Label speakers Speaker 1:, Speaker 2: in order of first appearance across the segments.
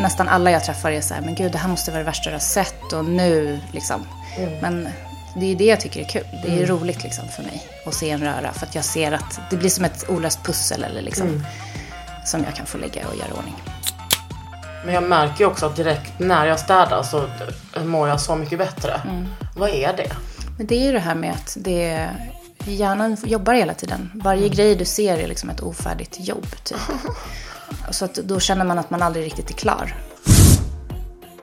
Speaker 1: Nästan alla jag träffar är så här, men gud det här måste vara det värsta du har sett och nu liksom. Men det är det jag tycker är kul. Det är roligt liksom för mig att se en röra. För att jag ser att det blir som ett olöst pussel eller liksom. Som jag kan få lägga och göra i ordning.
Speaker 2: Men jag märker ju också att direkt när jag städar så mår jag så mycket bättre. Vad är det?
Speaker 1: Men det är ju det här med att det, hjärnan jobbar hela tiden. Varje grej du ser är liksom ett ofärdigt jobb. Typ. Så att då känner man att man aldrig riktigt är klar.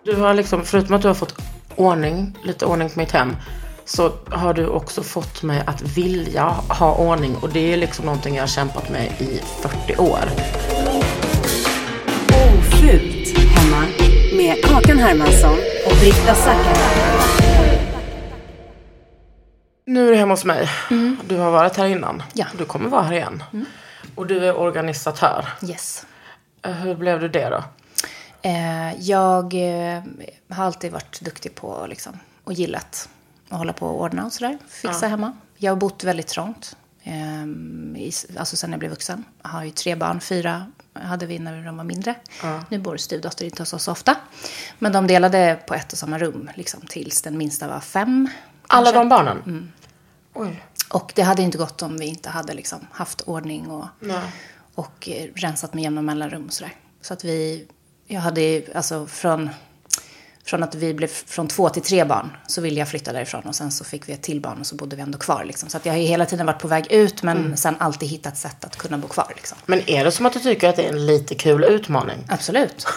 Speaker 2: Du har liksom, förutom att du har fått ordning, lite ordning på mitt hem, så har du också fått mig att vilja ha ordning. Och det är liksom någonting jag har kämpat med i 40 år.
Speaker 3: Ofult hemma med Kakan Hermansson och Britta Zackari.
Speaker 2: Nu är du hemma hos mig. Du har varit här innan.
Speaker 1: Ja.
Speaker 2: Du kommer vara här igen. Och du är organisatör.
Speaker 1: Yes.
Speaker 2: Eh, Hur blev du det då?
Speaker 1: Eh, jag eh, har alltid varit duktig på liksom, och gillat att hålla på och ordna och sådär. Fixa hemma. Jag har bott väldigt trångt. Eh, i, alltså sen jag blev vuxen. Jag har ju tre barn, fyra hade vi när de var mindre. Nu bor styvdotter inte hos oss så ofta. Men de delade på ett och samma rum liksom, tills den minsta var fem.
Speaker 2: Alla
Speaker 1: kanske.
Speaker 2: de barnen? Oj.
Speaker 1: Och det hade inte gått om vi inte hade liksom haft ordning och,
Speaker 2: Nej.
Speaker 1: och eh, rensat med jämna mellanrum och sådär. Så att vi, jag hade alltså från, från att vi blev från två till tre barn så ville jag flytta därifrån och sen så fick vi ett till barn och så bodde vi ändå kvar liksom. Så att jag har ju hela tiden varit på väg ut men sen alltid hittat sätt att kunna bo kvar liksom.
Speaker 2: Men är det som att du tycker att det är en lite kul utmaning?
Speaker 1: Absolut.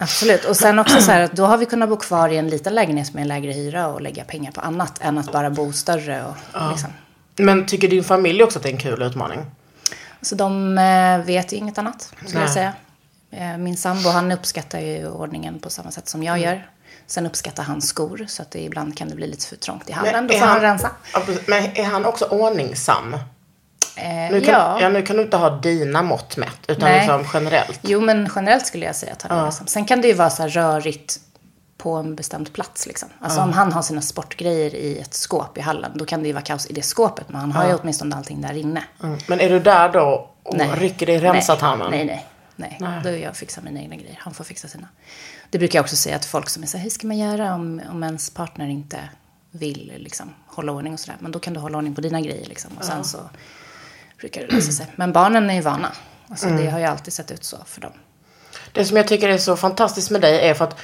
Speaker 1: Absolut. Och sen också så här att då har vi kunnat bo kvar i en liten lägenhet med en lägre hyra och lägga pengar på annat än att bara bo större och liksom.
Speaker 2: Men tycker din familj också att det är en kul utmaning?
Speaker 1: Så de eh, vet ju inget annat, skulle jag säga. Eh, Min sambo, han uppskattar ju ordningen på samma sätt som jag
Speaker 2: Mm.
Speaker 1: gör. Sen uppskattar han skor, så att det, ibland kan det bli lite för trångt i hallen.
Speaker 2: Men
Speaker 1: Då får han,
Speaker 2: han-
Speaker 1: rensa.
Speaker 2: Ja. Men är han också ordningsam?
Speaker 1: Eh,
Speaker 2: Nu kan,
Speaker 1: ja.
Speaker 2: ja. nu kan du inte ha dina mått mätt, utan
Speaker 1: Nej.
Speaker 2: liksom generellt.
Speaker 1: Jo, men generellt skulle jag säga att han är ensam. Sen kan det ju vara så här rörigt på en bestämd plats. Liksom. Alltså om han har sina sportgrejer i ett skåp i hallen, då kan det ju vara kaos i det skåpet. Men han har ju åtminstone allting där inne.
Speaker 2: Mm. Men är du där då och rycker dig i remsatarmen?
Speaker 1: Nej, nej, nej. nej. Då är jag fixar mina egna grejer. Han får fixa sina. Det brukar jag också säga till folk som är så här, hur ska man göra om, om ens partner inte vill liksom, hålla ordning och sådär. Men då kan du hålla ordning på dina grejer liksom. Och sen så brukar det lösa sig. Men barnen är ju vana. Alltså,
Speaker 2: Mm.
Speaker 1: Det har ju alltid sett ut så för dem.
Speaker 2: Det som jag tycker är så fantastiskt med dig är för att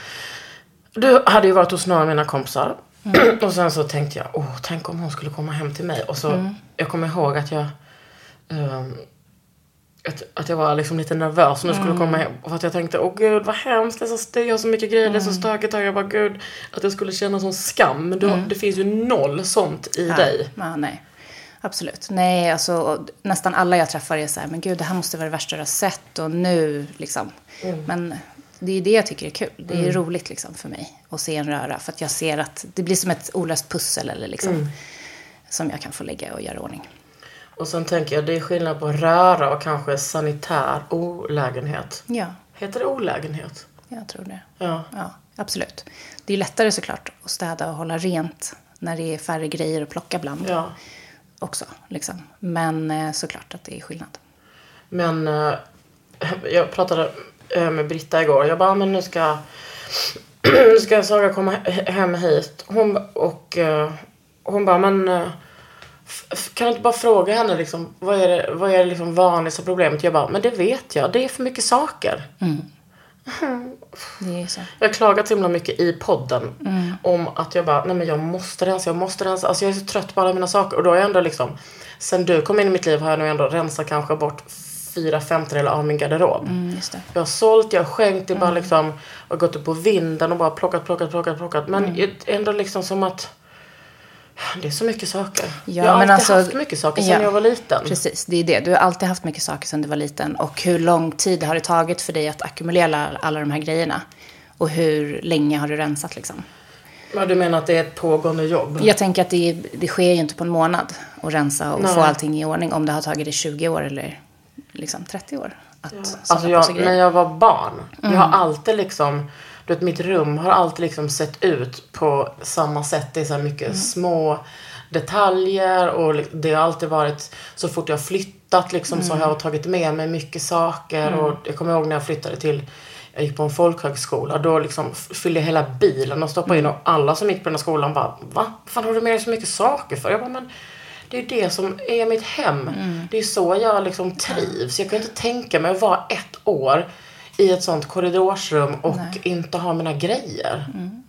Speaker 2: du hade ju varit hos några av mina kompisar.
Speaker 1: Mm.
Speaker 2: och sen så tänkte jag, åh, tänk om hon skulle komma hem till mig. Och så,
Speaker 1: Mm.
Speaker 2: jag kommer ihåg att jag, ehm, att, att jag var liksom lite nervös när du skulle
Speaker 1: Mm.
Speaker 2: komma hem. För att jag tänkte, åh gud vad hemskt, det är så jag har så mycket grejer, det är
Speaker 1: Mm.
Speaker 2: så stökigt här. Jag bara, gud, att jag skulle känna sån skam. Men du, har- det finns ju noll sånt i dig.
Speaker 1: Ja, nej. Absolut. Nej, alltså nästan alla jag träffar är så här, men gud det här måste vara det värsta du har sett och nu liksom. Men det är det jag tycker är kul. Det är roligt liksom för mig att se en röra. För att jag ser att det blir som ett olöst pussel eller liksom. Som jag kan få lägga och göra ordning.
Speaker 2: Och sen tänker jag det är skillnad på röra och kanske sanitär olägenhet.
Speaker 1: Ja,
Speaker 2: Heter det olägenhet?
Speaker 1: jag tror det.
Speaker 2: Ja.
Speaker 1: Ja, absolut. Det är lättare såklart att städa och hålla rent när det är färre grejer att plocka bland
Speaker 2: Ja.
Speaker 1: Också. Liksom. Men eh, såklart att det är skillnad.
Speaker 2: Men eh, jag pratade eh, med Britta igår. Jag bara, men nu ska, nu ska Saga komma he- hem hit. Hon, och eh, hon bara, men eh, kan du inte bara fråga henne liksom, vad är det, vad är det liksom vanligaste problemet? Jag bara, men det vet jag. Det är för mycket saker.
Speaker 1: Det är så.
Speaker 2: Jag har klagat så himla mycket i podden om att jag bara, nej men jag måste rensa, jag måste rensa. Alltså jag är så trött på alla mina saker. Och då har jag ändå liksom, sen du kom in i mitt liv har jag nog ändå rensat kanske bort fyra femtedelar av min garderob.
Speaker 1: Mm.
Speaker 2: Jag har sålt, jag har skänkt, det är bara liksom, har gått upp på vinden och bara plockat, plockat, plockat, plockat. Men
Speaker 1: Mm.
Speaker 2: ändå liksom som att det är så mycket saker.
Speaker 1: Ja,
Speaker 2: jag har
Speaker 1: men
Speaker 2: alltid
Speaker 1: alltså-
Speaker 2: haft mycket saker sedan
Speaker 1: ja.
Speaker 2: jag var liten.
Speaker 1: Precis, det är det. Du har alltid haft mycket saker sedan du var liten. Och hur lång tid har det tagit för dig att ackumulera alla de här grejerna? Och hur länge har du rensat liksom?
Speaker 2: Men du menar att det är ett pågående jobb?
Speaker 1: Jag tänker att det, det sker ju inte på en månad att rensa och
Speaker 2: Nej.
Speaker 1: få allting i ordning. Om det har tagit dig 20 år eller liksom 30 år. Att samla
Speaker 2: Alltså jag, när jag var barn, jag
Speaker 1: Mm.
Speaker 2: har alltid liksom, du vet mitt rum har alltid liksom sett ut på samma sätt. Det är så mycket
Speaker 1: Mm.
Speaker 2: små detaljer och det har alltid varit, så fort jag flyttat liksom så har
Speaker 1: Mm.
Speaker 2: jag tagit med mig mycket saker och jag kommer ihåg när jag flyttade till jag gick på en folkhögskola. Då liksom fyllde jag hela bilen och stoppade in och alla som gick på den här skolan bara Va? Vad fan har du med dig så mycket saker för? Jag bara, men det är ju det som är mitt hem. Det är så jag liksom trivs. Jag kan inte tänka mig att vara ett år i ett sånt korridorsrum och inte ha mina grejer.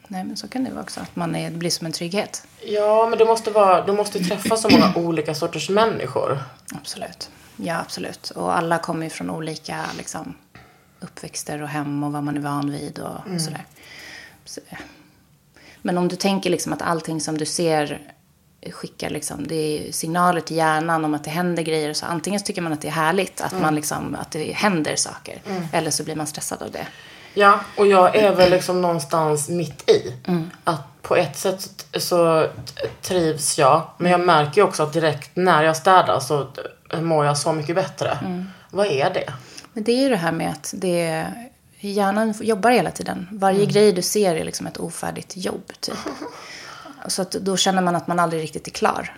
Speaker 1: Nej, men så kan det vara också. Att man är, det blir som en trygghet.
Speaker 2: Ja, men det måste vara, du måste träffa så många olika sorters människor.
Speaker 1: Absolut. Ja, absolut. Och alla kommer ju från olika liksom, uppväxter och hem och vad man är van vid och, och sådär. Så, men om du tänker liksom att allting som du ser skickar liksom, det är signaler till hjärnan om att det händer grejer. Så antingen så tycker man att det är härligt att, man liksom, att det händer saker. Eller så blir man stressad av det.
Speaker 2: Ja, och jag är väl liksom någonstans mitt i.
Speaker 1: Mm.
Speaker 2: Att på ett sätt så trivs jag. Men jag märker ju också att direkt när jag städar så mår jag så mycket bättre.
Speaker 1: Mm.
Speaker 2: Vad är det?
Speaker 1: Men det är ju det här med att det, hjärnan jobbar hela tiden. Varje
Speaker 2: Mm.
Speaker 1: grej du ser är liksom ett ofärdigt jobb. Typ. Så att då känner man att man aldrig riktigt är klar.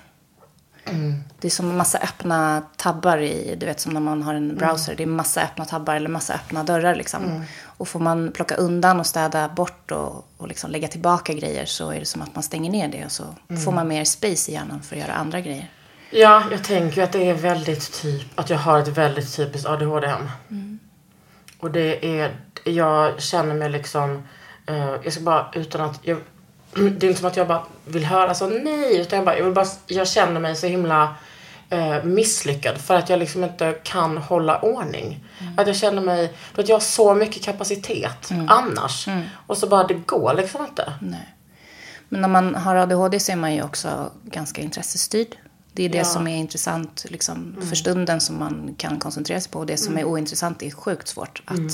Speaker 2: Mm.
Speaker 1: Det är som en massa öppna tabbar i, du vet som när man har
Speaker 2: Mm.
Speaker 1: en browser. Det är massa öppna tabbar eller massa öppna dörrar liksom.
Speaker 2: Mm.
Speaker 1: Och får man plocka undan och städa bort och, och liksom lägga tillbaka grejer så är det som att man stänger ner det. Och så
Speaker 2: Mm.
Speaker 1: får man mer space i hjärnan för att göra andra grejer.
Speaker 2: Ja, jag tänker att det är väldigt typ, att jag har ett väldigt typiskt ADHD-hem. Och det är, jag känner mig liksom, eh, jag ska bara utan att, jag, det är inte som att jag bara vill höra så nej, utan jag bara, jag vill bara, jag känner mig så himla eh, misslyckad för att jag liksom inte kan hålla ordning. Att jag känner mig, du vet jag har så mycket kapacitet annars. Och så bara, det går liksom inte.
Speaker 1: Nej. Men när man har ADHD så är man ju också ganska intressestyrd. Det är det
Speaker 2: Ja. Mm.
Speaker 1: som är intressant liksom, för stunden som man kan koncentrera sig på. Och det som är ointressant är sjukt svårt att,
Speaker 2: Mm.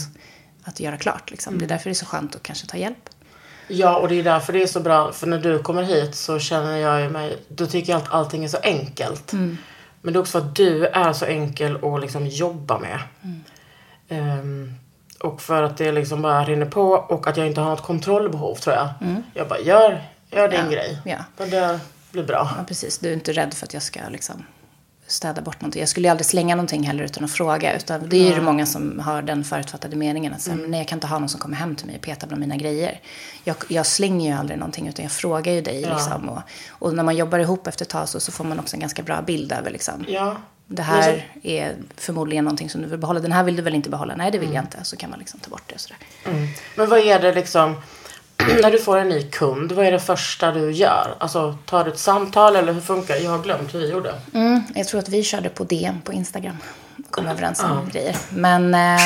Speaker 1: att göra klart. Liksom. Det är därför det är så skönt att kanske ta hjälp.
Speaker 2: Ja, och det är därför det är så bra. För när du kommer hit så känner jag mig... Då tycker jag att allting är så enkelt. Men det är också för att du är så enkel att liksom jobba med. Ehm, och för att det liksom bara rinner på och att jag inte har något kontrollbehov tror jag. Jag bara, gör, gör din
Speaker 1: Ja,
Speaker 2: grej.
Speaker 1: ja.
Speaker 2: Det blir bra.
Speaker 1: Ja, precis. Du är inte rädd för att jag ska liksom, städa bort någonting. Jag skulle ju aldrig slänga någonting heller utan att fråga. Utan det är ju det många som har den förutfattade meningen. Att säga, nej, jag kan inte ha någon som kommer hem till mig och petar bland mina grejer. Jag, jag slänger ju aldrig någonting utan jag frågar ju dig. Liksom, och, och när man jobbar ihop efter ett tag så, så får man också en ganska bra bild över liksom,
Speaker 2: Ja.
Speaker 1: Det
Speaker 2: Men så-
Speaker 1: här är förmodligen någonting som du vill behålla. Den här vill du väl inte behålla? Nej, det vill jag inte. Så kan man liksom ta bort det och sådär.
Speaker 2: Men vad är det liksom... när du får en ny kund, vad är det första du gör? Alltså, tar du ett samtal eller hur funkar det? Jag har glömt hur vi gjorde.
Speaker 1: Mm, jag tror att vi körde på DM på Instagram. Kom överens om grejer. Men eh,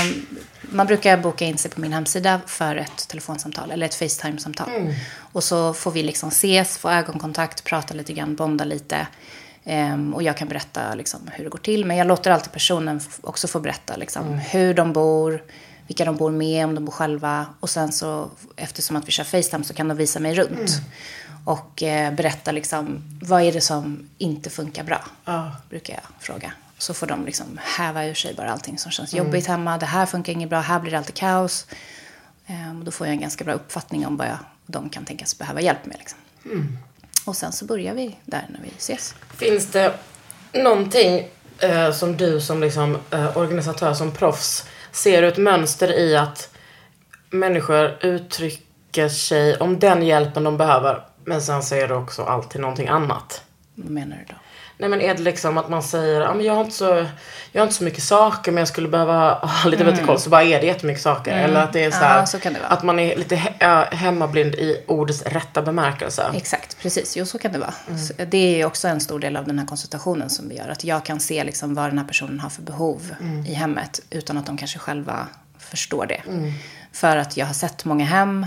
Speaker 1: man brukar boka in sig på min hemsida för ett telefonsamtal eller ett Facetime-samtal. Och så får vi liksom ses, få ögonkontakt, prata lite grann, bonda lite. Ehm, och jag kan berätta liksom, hur det går till. Men jag låter alltid personen också få berätta liksom, hur de bor, vilka de bor med, om de bor själva. Och sen så, eftersom att vi kör Facetime så kan de visa mig runt. Och eh, berätta liksom, vad är det som inte funkar bra? Brukar jag fråga. Så får de liksom häva ur sig bara allting som känns jobbigt hemma. Det här funkar inget bra, här blir det alltid kaos. Ehm, och då får jag en ganska bra uppfattning om vad jag, de kan tänkas behöva hjälp med. Liksom. Och sen så börjar vi där när vi ses.
Speaker 2: Finns det någonting eh, som du som liksom, eh, organisatör, som proffs, ser du ett mönster i att människor uttrycker sig om den hjälpen de behöver, men sen så är det också alltid någonting annat?
Speaker 1: Vad menar du då?
Speaker 2: Nej men är det liksom att man säger, ja men jag har inte så, jag har inte så mycket saker men jag skulle behöva ha lite bättre koll så bara är det jättemycket saker. Eller att det är så här,
Speaker 1: Mm. Ja, så det
Speaker 2: att man är lite he- hemmablind i ordets rätta bemärkelse.
Speaker 1: Exakt, precis. Jo, så kan det vara.
Speaker 2: Mm.
Speaker 1: Det är också en stor del av den här konsultationen som vi gör. Att jag kan se liksom vad den här personen har för behov
Speaker 2: Mm.
Speaker 1: i hemmet utan att de kanske själva förstår det. För att jag har sett många hem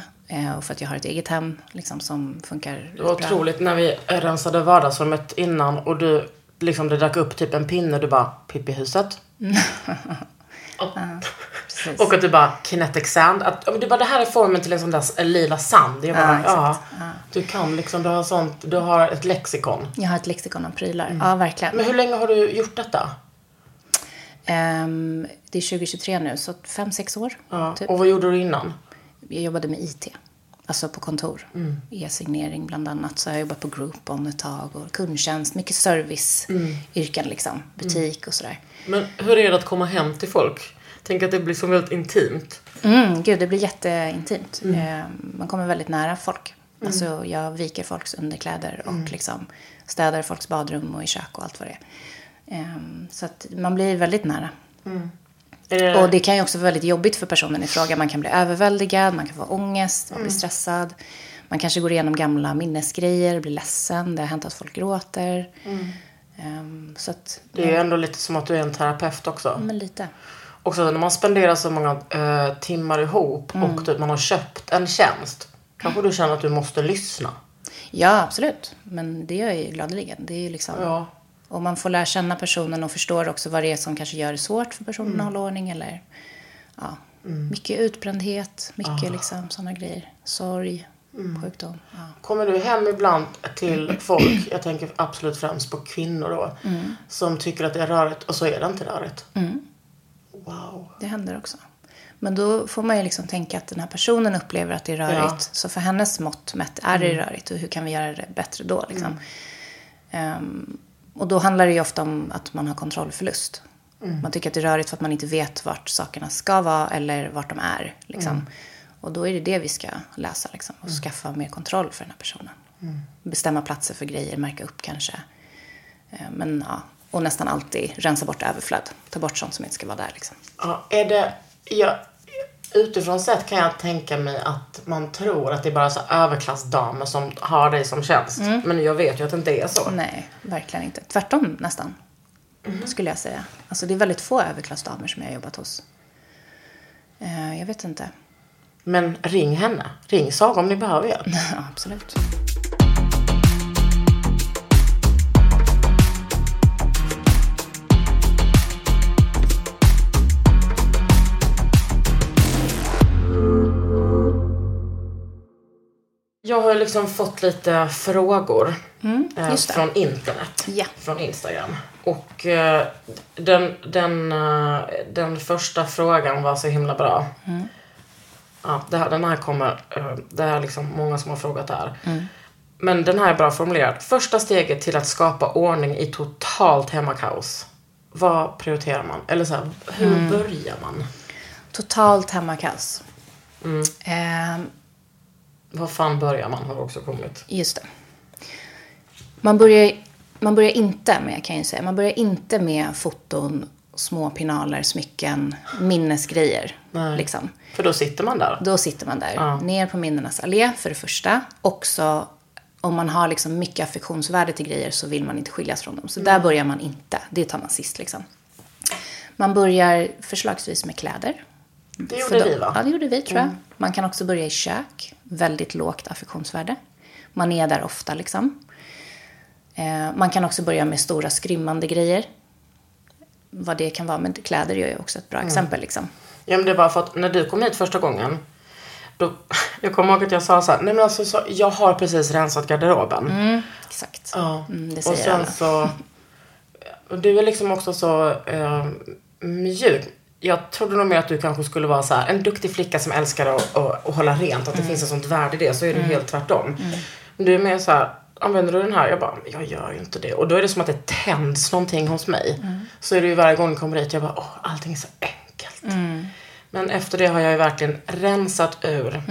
Speaker 1: och för att jag har ett eget hem liksom, som funkar
Speaker 2: Det var
Speaker 1: bra.
Speaker 2: otroligt när vi rensade vardagsrummet innan och du, liksom det dök upp typ en pinne du bara, Pippi-huset. och, och att du bara, kinetic sand. Att, du bara, det här är formen till en sån där eh, lila sand. Jag bara,
Speaker 1: Ja,
Speaker 2: ja. Du kan liksom, du har sånt, du har ett lexikon.
Speaker 1: Jag har ett lexikon av prylar.
Speaker 2: Mm.
Speaker 1: Ja, verkligen.
Speaker 2: Men hur länge har du gjort detta?
Speaker 1: Ehm, det är 2023 nu, så fem, sex år.
Speaker 2: Ja.
Speaker 1: Typ.
Speaker 2: Och vad gjorde du innan?
Speaker 1: Jag jobbade med IT. Alltså på kontor. E-signering bland annat. Så jag har jobbat på Groupon ett tag. Och kundtjänst. Mycket serviceyrken liksom. Butik och sådär.
Speaker 2: Men hur är det att komma hem till folk? Tänk att det blir så väldigt intimt.
Speaker 1: Mm, gud, det blir jätteintimt. Eh, man kommer väldigt nära folk. Alltså, jag viker folks underkläder och liksom städar folks badrum och i kök och allt vad det är. Eh, så att man blir väldigt nära.
Speaker 2: Är det,
Speaker 1: Och det kan ju också vara väldigt jobbigt för personen i fråga. Man kan bli överväldigad, man kan få ångest, man blir stressad. Man kanske går igenom gamla minnesgrejer, blir ledsen. Det har hänt att folk gråter. Ehm, så att,
Speaker 2: det är ju ändå lite som att du är en terapeut också.
Speaker 1: men lite.
Speaker 2: Också när man spenderar så många eh, timmar ihop och typ man har köpt en tjänst. Kanske du känner att du måste lyssna.
Speaker 1: Ja, absolut. Men det gör jag ju gladeligen. Det är ju liksom...
Speaker 2: Ja.
Speaker 1: Och man får lära känna personen och förstår också vad det är som kanske gör det svårt för personen att hålla ordning. Eller, ja, Mycket utbrändhet, mycket liksom sådana grejer. Sorg, sjukdom. Ja.
Speaker 2: Kommer du hem ibland till folk, jag tänker absolut främst på kvinnor då, som tycker att det är rörigt och så är det inte rörigt? Wow.
Speaker 1: Det händer också. Men då får man ju liksom tänka att den här personen upplever att det är rörigt.
Speaker 2: Ja. Mm.
Speaker 1: Så för hennes mått mätt är det rörigt och hur kan vi göra det bättre då? Liksom? Ehm, och då handlar det ju ofta om att man har kontrollförlust.
Speaker 2: Mm.
Speaker 1: Man tycker att det är rörigt för att man inte vet vart sakerna ska vara eller vart de är. Liksom.
Speaker 2: Mm.
Speaker 1: Och då är det det vi ska läsa liksom, och skaffa mer kontroll för den här personen.
Speaker 2: Mm.
Speaker 1: Bestämma platser för grejer, märka upp kanske. Ehm, Men ja, och nästan alltid rensa bort överflöd. Ta bort sånt som inte ska vara där. Liksom.
Speaker 2: Ja, är det, ja, utifrån sett kan jag tänka mig att man tror att det är bara så överklassdamer som har dig som tjänst. Men jag vet ju att det inte är så.
Speaker 1: Nej, verkligen inte. Tvärtom nästan. Skulle jag säga. Alltså det är väldigt få överklassdamer som jag har jobbat hos. Eh, jag vet inte.
Speaker 2: Men ring henne. Ring Saga om ni behöver hjälp.
Speaker 1: Ja, absolut.
Speaker 2: Har liksom fått lite frågor eh,
Speaker 1: Mm, det.
Speaker 2: från internet.
Speaker 1: Ja.
Speaker 2: Från Instagram. Och eh, den, den, eh, den första frågan var så himla bra.
Speaker 1: Mm.
Speaker 2: Ja, det här, den här kommer, eh, det är liksom många som har frågat det här.
Speaker 1: Mm.
Speaker 2: Men den här är bra formulerad. Första steget till att skapa ordning i totalt hemmakaos. Vad prioriterar man? Eller så här, hur
Speaker 1: Mm.
Speaker 2: börjar man?
Speaker 1: Totalt hemmakaos.
Speaker 2: Vad fan börjar man har också kommit.
Speaker 1: just det. Man börjar, man börjar inte med, kan jag säga, man börjar inte med foton, små pinaler, smycken, minnesgrejer.
Speaker 2: Nej.
Speaker 1: Liksom.
Speaker 2: För då sitter man där.
Speaker 1: Då sitter man där.
Speaker 2: Ja.
Speaker 1: Ner på minnenas allé för det första. Också om man har liksom mycket affektionsvärde till grejer så vill man inte skiljas från dem. Så där börjar man inte. Det tar man sist liksom. Man börjar förslagsvis med kläder.
Speaker 2: Det gjorde
Speaker 1: då-
Speaker 2: vi va?
Speaker 1: Ja, det gjorde vi tror jag. Man kan också börja i kök. Väldigt lågt affektionsvärde. Man är där ofta liksom. Eh, man kan också börja med stora skrymmande grejer. Vad det kan vara. Men kläder är ju också ett bra exempel liksom.
Speaker 2: Ja men det var för att när du kom hit första gången. Då, jag kommer ihåg att jag sa så här, nej men alltså så, jag har precis rensat garderoben.
Speaker 1: Exakt.
Speaker 2: Ja.
Speaker 1: Mm, det
Speaker 2: och
Speaker 1: säger
Speaker 2: sen
Speaker 1: alla.
Speaker 2: så, och du är liksom också så eh, mjuk. Jag trodde nog mer att du kanske skulle vara så här, en duktig flicka som älskar att, att, att hålla rent. Att det finns ett sånt värde i det. Så är du helt tvärtom. Men du är mer så här, använder du den här? Jag bara, jag gör ju inte det. Och då är det som att det tänds någonting hos mig. Så är det ju varje gång jag kommer hit, jag bara, åh, allting är så enkelt. Men efter det har jag ju verkligen rensat ur.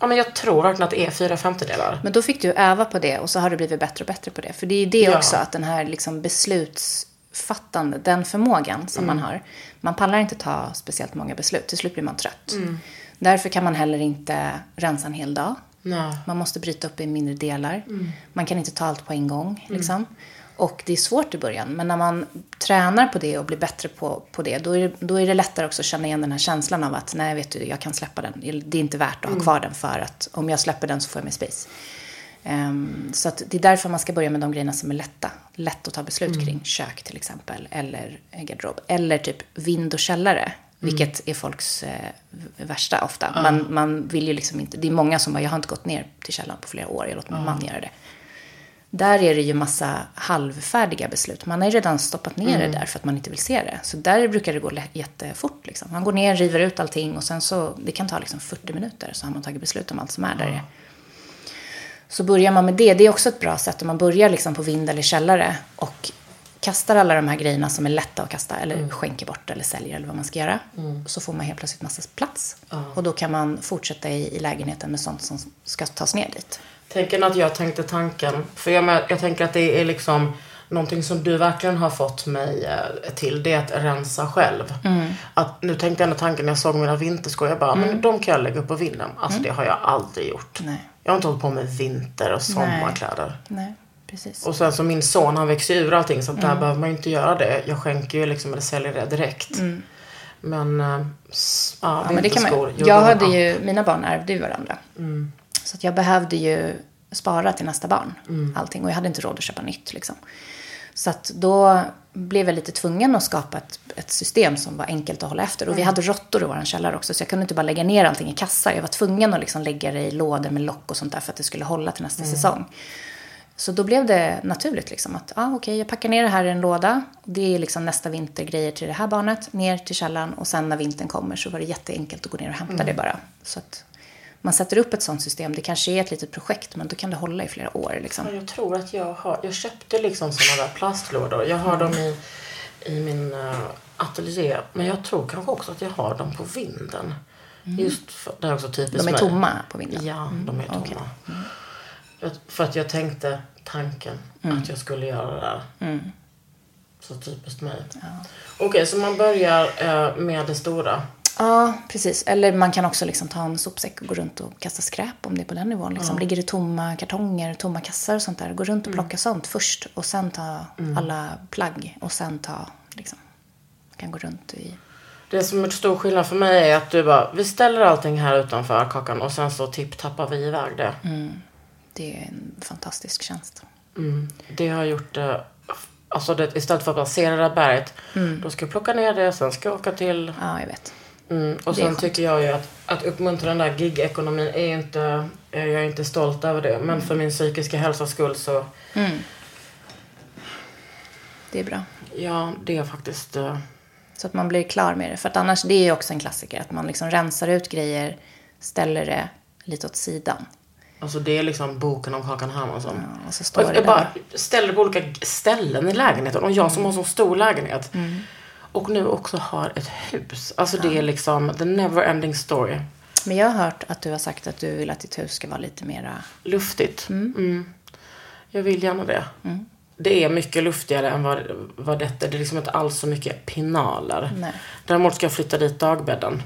Speaker 2: Ja, men jag tror verkligen att det är fyra femtedelar.
Speaker 1: Men då fick du öva på det och så har du blivit bättre och bättre på det. För det är ju det
Speaker 2: Ja.
Speaker 1: också, att den här liksom beslutsfattande, den förmågan som man har. Man pallar inte ta speciellt många beslut, till slut blir man trött. Därför kan man heller inte rensa en hel dag.
Speaker 2: Nej.
Speaker 1: Man måste bryta upp i mindre delar. Man kan inte ta allt på en gång. Liksom. Och det är svårt i början. Men när man tränar på det och blir bättre på, på det, då är, det, då är det lättare också att känna igen den här känslan av att nej, vet du, jag kan släppa den. Det är inte värt att ha kvar den för att om jag släpper den så får jag mer space. Ehm, så det är därför man ska börja med de grejerna som är lätta. Lätt att ta beslut kring. Kök till exempel. Eller garderob. Eller typ vind och källare. Vilket är folks eh, värsta ofta. Man, man vill ju liksom inte. Det är många som bara, jag har inte gått ner till källaren på flera år. Jag låter min man göra det. Där är det ju massa halvfärdiga beslut. Man har ju redan stoppat ner det där för att man inte vill se det. Så där brukar det gå jättefort. Liksom. Man går ner, river ut allting och sen så, det kan ta liksom 40 minuter så har man tagit beslut om allt som är där. Så börjar man med det, det är också ett bra sätt om man börjar liksom på vind eller källare och kastar alla de här grejerna som är lätta att kasta eller skänker bort eller säljer eller vad man ska göra. Så får man helt plötsligt massa plats. Och då kan man fortsätta i, i lägenheten med sånt som ska tas ner dit.
Speaker 2: Tänker att jag tänkte tanken. För jag, jag tänker att det är liksom någonting som du verkligen har fått mig eh, till. Det är att rensa själv. Att, nu tänkte jag ändå tanken när jag såg mina vinterskor. Jag bara, men de kan jag lägga upp på vinden. Alltså det har jag aldrig gjort.
Speaker 1: Nej.
Speaker 2: Jag har inte hållit på med vinter och sommarkläder.
Speaker 1: Nej, precis.
Speaker 2: Och sen så min son han växer ur allting så att där behöver man ju inte göra det. Jag skänker ju liksom eller säljer det direkt. Men, äh, ja,
Speaker 1: Ja, men det kan man, jag hade ju, mina barn ärvde ju varandra. Så att jag behövde ju spara till nästa barn. Allting. Och jag hade inte råd att köpa nytt liksom. Så att då blev jag lite tvungen att skapa ett, ett system som var enkelt att hålla efter. Och vi hade råttor i vår källare också. Så jag kunde inte bara lägga ner allting i kassar. Jag var tvungen att liksom lägga det i lådor med lock och sånt där för att det skulle hålla till nästa säsong. Så då blev det naturligt liksom att, ah, okej, jag packar ner det här i en låda. Det är liksom nästa vinter grejer till det här barnet, ner till källaren. Och sen när vintern kommer så var det jätteenkelt att gå ner och hämta det bara. Så att man sätter upp ett sånt system. Det kanske är ett litet projekt, men då kan det hålla i flera år liksom.
Speaker 2: Ja, Jag tror att jag har, jag köpte liksom sådana där plastlådor. Jag har dem i, i min uh, ateljé. Men jag tror kanske också att jag har dem på vinden. Just för, det är också typiskt
Speaker 1: De är
Speaker 2: mig.
Speaker 1: tomma på vinden.
Speaker 2: Ja, de är tomma.
Speaker 1: okej.
Speaker 2: Jag, för att jag tänkte tanken
Speaker 1: Mm.
Speaker 2: att jag skulle göra det där. Så typiskt mig. Okej, så man börjar eh, med det stora.
Speaker 1: Ja, precis. Eller man kan också liksom ta en sopsäck och gå runt och kasta skräp om det är på den nivån. Liksom. Ligger det tomma kartonger, tomma kassar och sånt där. Gå runt och plocka sånt först och sen ta alla plagg och sen ta, liksom, kan gå runt i...
Speaker 2: Det som är stor skillnad för mig är att du bara, vi ställer allting här utanför kakan och sen så tipptappar vi iväg det.
Speaker 1: Det är en fantastisk tjänst.
Speaker 2: Mm. Det har gjort det, alltså det, istället för att se det där berget, då ska jag plocka ner det, sen ska jag åka till
Speaker 1: Ja, jag vet.
Speaker 2: Mm, och sen tycker jag ju att, att uppmuntra den där gig-ekonomin är ju inte, jag är inte stolt över det. Men för min psykiska hälsas skull så,
Speaker 1: Det är bra.
Speaker 2: ja det är faktiskt, eh,
Speaker 1: Så att man blir klar med det. För att annars, det är ju också en klassiker. Att man liksom rensar ut grejer, ställer det lite åt sidan.
Speaker 2: alltså det är liksom boken om Kakan Hermansson.
Speaker 1: Ja, och så står
Speaker 2: Och
Speaker 1: det
Speaker 2: jag
Speaker 1: där.
Speaker 2: bara ställer på olika ställen i lägenheten. Och jag som har så stor lägenhet. Och nu också har ett hus. Alltså det är liksom the never ending story.
Speaker 1: Men jag har hört att du har sagt att du vill att ditt hus ska vara lite mera...
Speaker 2: Luftigt. Mm. Jag vill gärna det. Det är mycket luftigare än vad, vad detta är. Det är liksom inte alls så mycket pinaler.
Speaker 1: Nej.
Speaker 2: Däremot ska jag flytta dit dagbädden.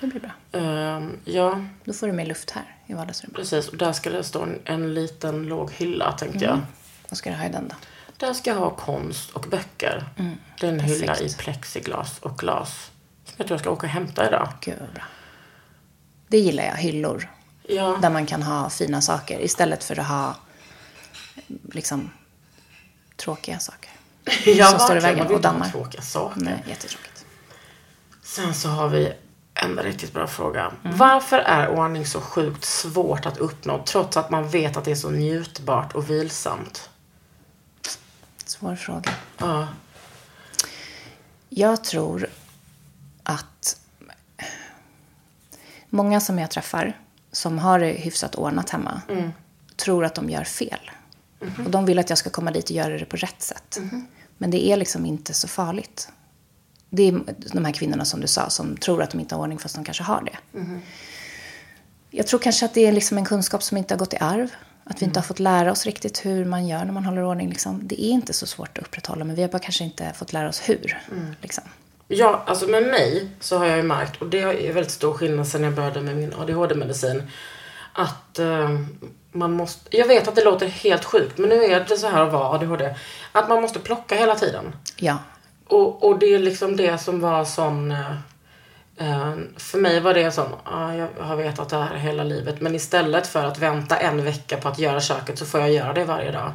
Speaker 1: Det blir bra.
Speaker 2: Ehm, ja,
Speaker 1: Då får du mer luft här i vardagsrummet.
Speaker 2: precis. Och där ska det stå en, en liten låg hylla tänkte jag.
Speaker 1: Vad ska du ha i den då?
Speaker 2: Där ska ha konst och böcker. Det är en hylla i plexiglas och glas. Som jag tror jag ska åka och hämta idag.
Speaker 1: Gud bra. Det gillar jag, hyllor.
Speaker 2: Ja.
Speaker 1: Där man kan ha fina saker istället för att ha liksom tråkiga saker.
Speaker 2: ja,
Speaker 1: som står i
Speaker 2: verkligen.
Speaker 1: vägen och dammar.
Speaker 2: tråkiga saker.
Speaker 1: Nej, jättetråkigt.
Speaker 2: Sen så har vi en riktigt bra fråga. Varför är ordning så sjukt svårt att uppnå trots att man vet att det är så njutbart och vilsamt?
Speaker 1: Svår fråga.
Speaker 2: Ja.
Speaker 1: Jag tror att många som jag träffar som har det hyfsat ordnat hemma tror att de gör fel. Och de vill att jag ska komma dit och göra det på rätt sätt. Men det är liksom inte så farligt. Det är de här kvinnorna som du sa som tror att de inte har ordning fast de kanske har det. Jag tror kanske att det är liksom en kunskap som inte har gått i arv. Att vi inte har fått lära oss riktigt hur man gör när man håller ordning. Liksom. Det är inte så svårt att upprätthålla, men vi har bara kanske inte fått lära oss hur. Liksom.
Speaker 2: Ja, alltså med mig så har jag ju märkt, och det är väldigt stor skillnad sen jag började med min ADHD-medicin, att eh, man måste, jag vet att det låter helt sjukt, men nu är det så här att vara ADHD, att man måste plocka hela tiden.
Speaker 1: Ja,
Speaker 2: Och, och det är liksom det som var sån... eh, eh, för mig var det som, ja, jag har vetat det här hela livet. Men istället för att vänta en vecka på att göra köket så får jag göra det varje dag.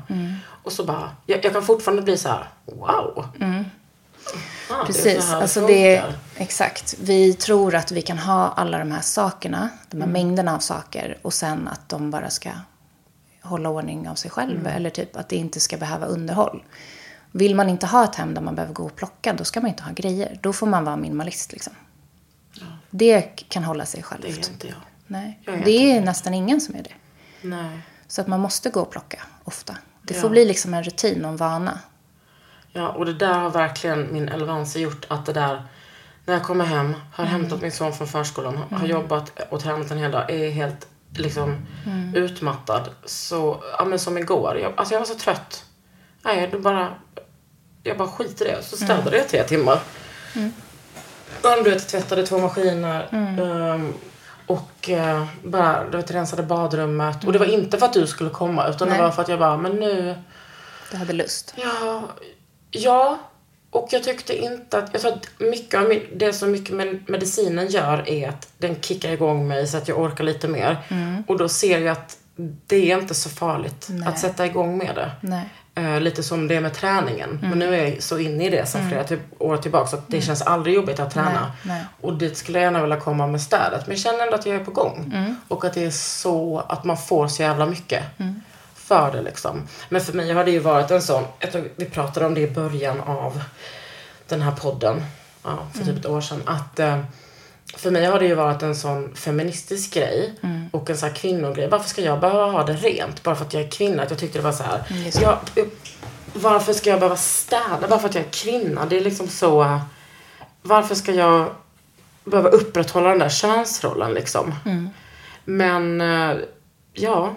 Speaker 2: Och så bara, jag, jag kan fortfarande bli så här, wow. Det är så
Speaker 1: Precis,
Speaker 2: här
Speaker 1: alltså det,
Speaker 2: funkar.
Speaker 1: exakt. Vi tror att vi kan ha alla de här sakerna, de
Speaker 2: Mm.
Speaker 1: här mängderna av saker och sen att de bara ska hålla ordning av sig själv
Speaker 2: Mm.
Speaker 1: eller typ att det inte ska behöva underhåll. Vill man inte ha ett hem där man behöver gå och plocka, då ska man inte ha grejer. Då får man vara minimalist liksom. Det kan hålla sig självt.
Speaker 2: Det är inte jag.
Speaker 1: Nej.
Speaker 2: Jag är
Speaker 1: Det är
Speaker 2: inte
Speaker 1: nästan ingen som är det.
Speaker 2: Nej.
Speaker 1: Så att man måste gå och plocka ofta. Det
Speaker 2: Ja.
Speaker 1: får bli liksom en rutin och en vana.
Speaker 2: Ja, och det där har verkligen min Elvanse gjort att det där när jag kommer hem, har hämtat min son från förskolan, har- har jobbat och tränat en hel dag, är helt liksom utmattad. Så, ja men som igår, jag, alltså jag var så trött. Nej, då bara, jag bara skiter i det. Så städade jag i tre timmar. Ja, du vet, tvättade två maskiner. ehm, och eh, bara, du vet, rensade badrummet. Och det var inte för att du skulle komma, utan
Speaker 1: Nej.
Speaker 2: det var för att jag bara, men nu
Speaker 1: Du hade lust.
Speaker 2: Ja, ja. Och jag tyckte inte att, jag tror att mycket av min, det som mycket med medicinen gör är att den kickar igång mig så att jag orkar lite mer. Och då ser jag att det är inte så farligt
Speaker 1: Nej.
Speaker 2: att sätta igång med det.
Speaker 1: Nej.
Speaker 2: Eh, lite som det med träningen. Men nu är jag så inne i det sedan flera typ, år tillbaka så att det känns aldrig jobbigt att träna.
Speaker 1: Nej, nej.
Speaker 2: Och det skulle jag gärna vilja komma med städet. Men jag känner ändå att jag är på gång. Och att det är så att man får så jävla mycket för det liksom. Men för mig har det ju varit en sån, jag tror vi pratade om det i början av den här podden. Ja, för typ ett år sedan. Att eh, för mig har det ju varit en sån feministisk grej och en sån här kvinnogrej. Varför ska jag behöva ha det rent bara för att jag är kvinna? Att jag tyckte det var så här.
Speaker 1: det.
Speaker 2: Jag, varför ska jag behöva städa bara för att jag är kvinna? Det är liksom så. Varför ska jag behöva upprätthålla den där könsrollen liksom? Men eh, ja.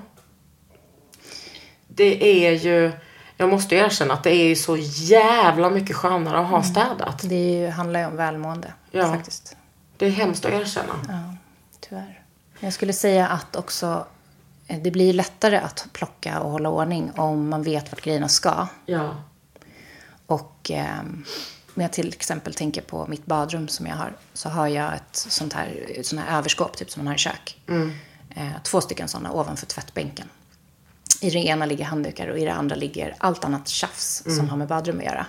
Speaker 2: Det är ju. Jag måste ju erkänna att det är ju så jävla mycket skönare att ha städat.
Speaker 1: Det ju, handlar ju om välmående
Speaker 2: Ja.
Speaker 1: faktiskt.
Speaker 2: Det är hemskt att erkänna.
Speaker 1: Ja, tyvärr. Jag skulle säga att också eh, det blir lättare att plocka och hålla ordning om man vet vart grejerna ska.
Speaker 2: Ja.
Speaker 1: Och eh, om jag till exempel tänker på mitt badrum som jag har. Så har jag ett sånt här, ett sånt här överskåp, typ som man har i kök. Eh, två stycken sådana ovanför tvättbänken. I det ena ligger handdukar och i det andra ligger allt annat tjafs som har med badrum att göra.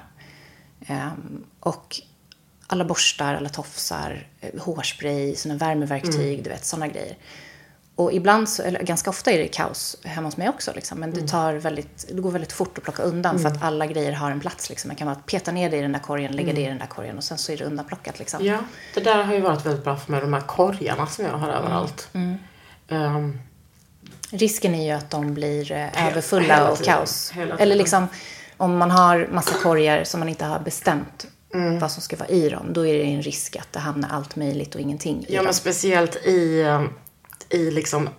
Speaker 1: Ehm, och alla borstar, alla tofsar, eh, hårspray, såna värmeverktyg, du vet, sådana grejer. Och ibland, så, eller ganska ofta är det kaos hemma hos mig också. Liksom. Men det, tar väldigt, det går väldigt fort att plocka undan för att alla grejer har en plats. Liksom. Jag kan bara peta ner det i den där korgen, lägga det i den där korgen och sen så är det undanplockat. Liksom.
Speaker 2: Ja, det där har ju varit väldigt bra för mig. De här korgarna som jag har överallt. Ehm,
Speaker 1: Risken är ju att de blir eh, överfulla och kaos. Eller liksom om man har massa korgar som man inte har bestämt
Speaker 2: Mm.
Speaker 1: vad som ska vara i dem. Då är det en risk att det hamnar allt möjligt och ingenting i
Speaker 2: ja,
Speaker 1: dem.
Speaker 2: men speciellt i, ehm, i, liksom,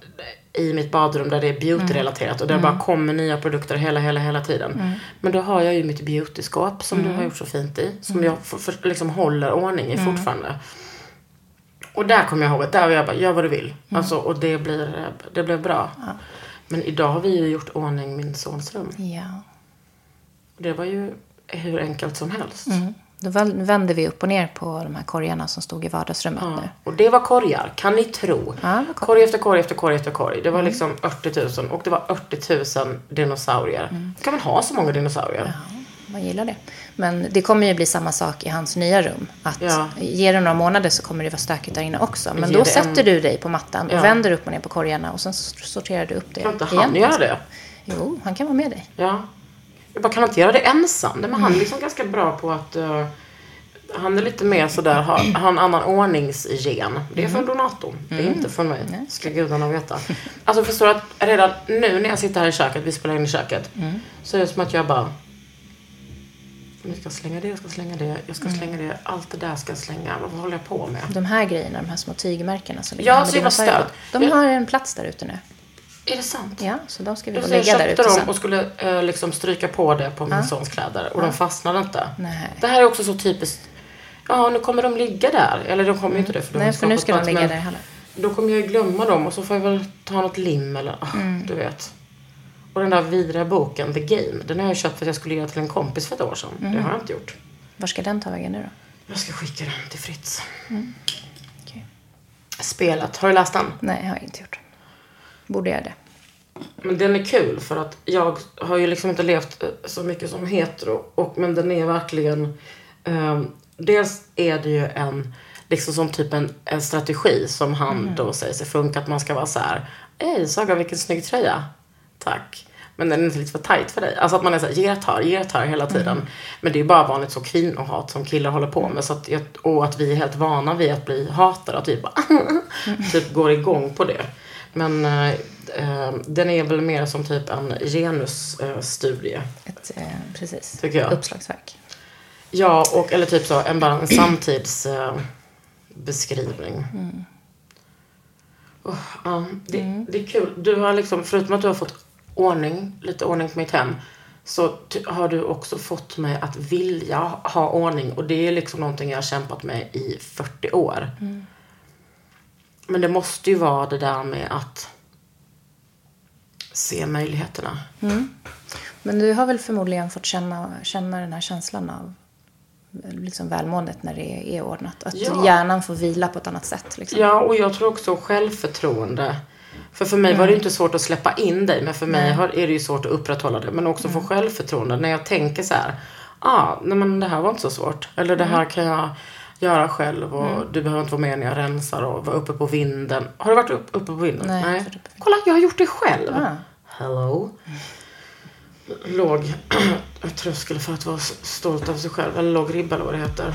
Speaker 2: i mitt badrum där det är beauty-relaterat och där det bara kommer nya produkter hela, hela, hela tiden. Men då har jag ju mitt beautyskåp som du har gjort så fint i. Som jag för, för, liksom håller ordning i fortfarande. Och där kommer jag ihåg att där var jag bara, gör vad du vill. Alltså, och det, blir, det blev bra. Men idag har vi ju gjort ordning min sons rum.
Speaker 1: Ja.
Speaker 2: Det var ju hur enkelt som helst.
Speaker 1: Då vände vi upp och ner på de här korgarna som stod i vardagsrummet
Speaker 2: Ja.
Speaker 1: nu.
Speaker 2: Och det var korgar, kan ni tro?
Speaker 1: Ja, korg.
Speaker 2: korg efter korg efter korg efter korg. Det var liksom 80 000 och det var 80 000 dinosaurier. Ska man ha så många dinosaurier?
Speaker 1: man gillar det. Men det kommer ju bli samma sak i hans nya rum. Att
Speaker 2: Ja.
Speaker 1: Ger det några månader så kommer det vara stökigt där inne också. Men
Speaker 2: Ge
Speaker 1: då sätter
Speaker 2: en-
Speaker 1: du dig på mattan och
Speaker 2: Ja.
Speaker 1: vänder upp och ner på korgarna och sen sorterar du upp det
Speaker 2: Kan inte
Speaker 1: igen.
Speaker 2: han göra det?
Speaker 1: Jo, han kan vara med dig.
Speaker 2: Ja. Jag bara, kan han inte göra det ensam? Men han är liksom ganska bra på att... eh, han är lite mer sådär, har, har en annan ordningsgen. Det är från donatorn. Det är inte från mig. Ska gudarna veta. Alltså förstår du att redan nu när jag sitter här i köket, vi spelar in i köket. Så är det som att jag bara... Jag ska slänga det, jag ska slänga det, jag ska slänga det. Allt det där ska jag slänga. Vad håller jag på med?
Speaker 1: De här grejerna, de här små tygmärkena som ligger
Speaker 2: Ja, så stört.
Speaker 1: på, De har en plats där ute nu.
Speaker 2: Är det sant?
Speaker 1: Ja, så de ska vi få
Speaker 2: Så jag
Speaker 1: där
Speaker 2: köpte
Speaker 1: ute
Speaker 2: dem och skulle eh, liksom stryka på det på min sons kläder. Och de fastnade inte.
Speaker 1: Nej.
Speaker 2: Det här är också så typiskt. Ja, nu kommer de ligga där. Eller de kommer ju inte det. För de
Speaker 1: Nej, för nu ska de ligga där i hallen.
Speaker 2: Då kommer jag ju glömma dem och så får jag väl ta något lim eller, ah,
Speaker 1: Mm.
Speaker 2: du vet. Och den där vidriga boken, The Game, den har jag köpt för att jag skulle ge den till en kompis för ett år sedan.
Speaker 1: Mm.
Speaker 2: Det har jag inte gjort.
Speaker 1: Var ska den ta vägen nu då?
Speaker 2: Jag ska skicka den till Fritz.
Speaker 1: Okej.
Speaker 2: Spelet, har du läst den?
Speaker 1: Nej, jag har inte gjort. Borde göra det.
Speaker 2: Men den är kul för att jag har ju liksom inte levt eh, så mycket som hetero. Och, men den är verkligen... ehm, dels är det ju en, liksom som typ en, en strategi som han då säger sig funka. Att man ska vara så här. Ej Saga vilken snygg tröja. Tack. Men den är inte lite för tight för dig. Alltså att man är såhär, ge tar, ge tar hela tiden. Men det är ju bara vanligt så kvinnohat som killar håller på med. Så att, jag- och att vi är helt vana vid att bli hatade. Att vi bara typ går igång på det. Men eh, eh, den är väl mer som typ en genusstudie.
Speaker 1: Ett, eh, precis.
Speaker 2: Tycker jag.
Speaker 1: Uppslagsverk.
Speaker 2: Ja, och eller typ så en, bara en samtidsbeskrivning. Eh, beskrivning. Oh, ja, det, det är kul. Du har liksom, förutom att du har fått ordning, lite ordning på mitt hem. Så har du också fått mig att vilja ha ordning. Och det är liksom någonting jag har kämpat med i 40 år. Men det måste ju vara det där med att se möjligheterna.
Speaker 1: Men du har väl förmodligen fått känna, känna den här känslan av liksom välmåendet när det är, ordnat. Att
Speaker 2: Ja.
Speaker 1: hjärnan får vila på ett annat sätt. Liksom.
Speaker 2: Ja, och jag tror också självförtroende. För för mig var det ju inte svårt att släppa in dig, men för mig har, är det ju svårt att upprätthålla det. Men också få självförtroende. När jag tänker så här, ah, nej men det här var inte så svårt. Eller det här kan jag göra själv och du behöver inte vara med när jag rensar och vara uppe på vinden. Har du varit upp, uppe på vinden?
Speaker 1: Nej, vinden.
Speaker 2: Kolla, jag har gjort det själv.
Speaker 1: Ah.
Speaker 2: Hello. Låg tröskel för att vara stolt över sig själv. Eller låg ribba eller vad det heter.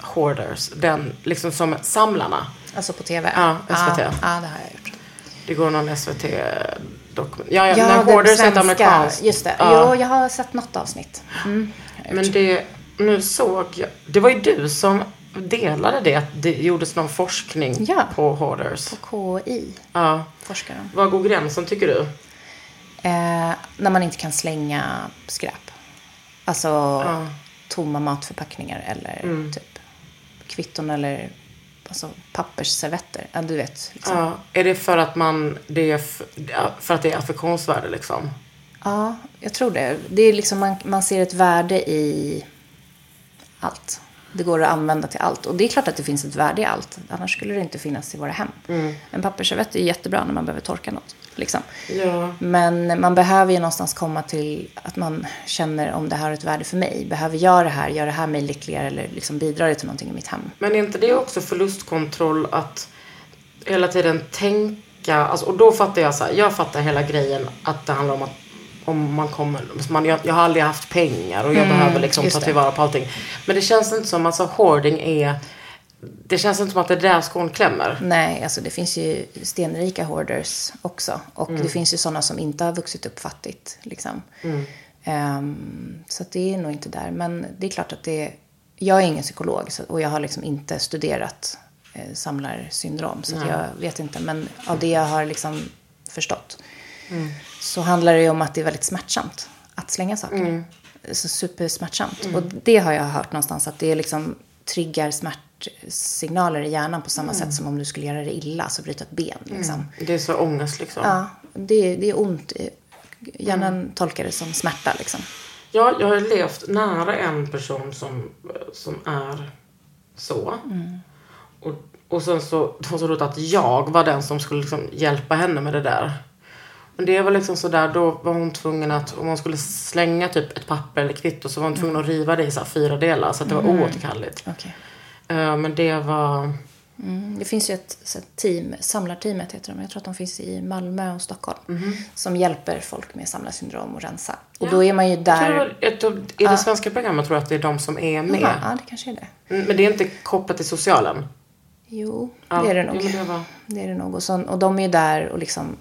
Speaker 2: Hoarders? Den liksom som Samlarna.
Speaker 1: Alltså på tv?
Speaker 2: Ja, SVT.
Speaker 1: Ja, ja, det har jag gjort.
Speaker 2: Det går någon SVT-dokument. Ja, ja,
Speaker 1: Ja,
Speaker 2: när Hoarders är ett amerikanskt.
Speaker 1: Just det.
Speaker 2: Ja.
Speaker 1: Jo, jag har sett något avsnitt. Mm.
Speaker 2: Men det, nu såg jag, det var ju du som delade det, att det gjordes någon forskning
Speaker 1: Ja.
Speaker 2: på Hoarders.
Speaker 1: KI,
Speaker 2: Ja.
Speaker 1: forskaren.
Speaker 2: Var går gränsen tycker du?
Speaker 1: Eh, när man inte kan slänga skräp. Alltså tomma matförpackningar eller typ kvitton eller alltså, pappersservetter. Ja, du vet. Liksom.
Speaker 2: Ja, är det för att man, det är för att det är affektionsvärde liksom?
Speaker 1: Ja, jag tror det. Det är liksom man, man ser ett värde i allt. Det går att använda till allt. Och det är klart att det finns ett värde i allt. Annars skulle det inte finnas i våra hem. En pappersservett är jättebra när man behöver torka något. Liksom.
Speaker 2: Ja.
Speaker 1: Men man behöver ju någonstans komma till att man känner om det här har ett värde för mig. Behöver jag det här? Gör det här mig lyckligare? Eller liksom bidrar det till någonting i mitt hem?
Speaker 2: Men är inte det också förlustkontroll att hela tiden tänka, alltså, och då fattar jag så här, jag fattar hela grejen att det handlar om att om man kommer, man, jag, jag har aldrig haft pengar och jag behöver liksom ta tillvara på allting. Men det känns inte som, alltså hoarding är, det känns inte som att det är där skon klämmer.
Speaker 1: Nej, alltså det finns ju stenrika hoarders också. Och det finns ju sådana som inte har vuxit upp fattigt. Liksom. Ehm, så att det är nog inte där. Men det är klart att det Jag är ingen psykolog så, och jag har liksom inte studerat eh, samlarsyndrom. Så jag vet inte. Men av det jag har liksom förstått så handlar det ju om att det är väldigt smärtsamt att slänga saker. Så supersmärtsamt. Och det har jag hört någonstans att det liksom triggar smärtsignaler i hjärnan på samma sätt som om du skulle göra det illa, alltså bryta ett ben. Liksom.
Speaker 2: Det är så ångest liksom.
Speaker 1: Ja, det, det är ont. Hjärnan tolkar det som smärta liksom.
Speaker 2: Ja, jag har levt nära en person som, som är så. Och, och sen så, så roligt att jag var den som skulle liksom hjälpa henne med det där. Men det var liksom sådär, då var hon tvungen att, om hon skulle slänga typ ett papper eller kvitto så var hon tvungen att riva det i så fyra delar så att det var oåterkalleligt.
Speaker 1: Okej.
Speaker 2: Eh, men det var,
Speaker 1: Mm, det finns ju ett, så team, samlarteamet heter de, jag tror att de finns i Malmö och Stockholm. Som hjälper folk med samlarsyndrom och rensa. Och då är man ju
Speaker 2: jag tror
Speaker 1: där...
Speaker 2: ett, av- i det svenska programmet tror jag att det är de som är med.
Speaker 1: Ja, det kanske är det.
Speaker 2: Mm, Men det är inte kopplat till socialen.
Speaker 1: Jo,
Speaker 2: Ja,
Speaker 1: det är det nog.
Speaker 2: jo, det var-
Speaker 1: Det är det nog. Och, så, och de är ju där och liksom...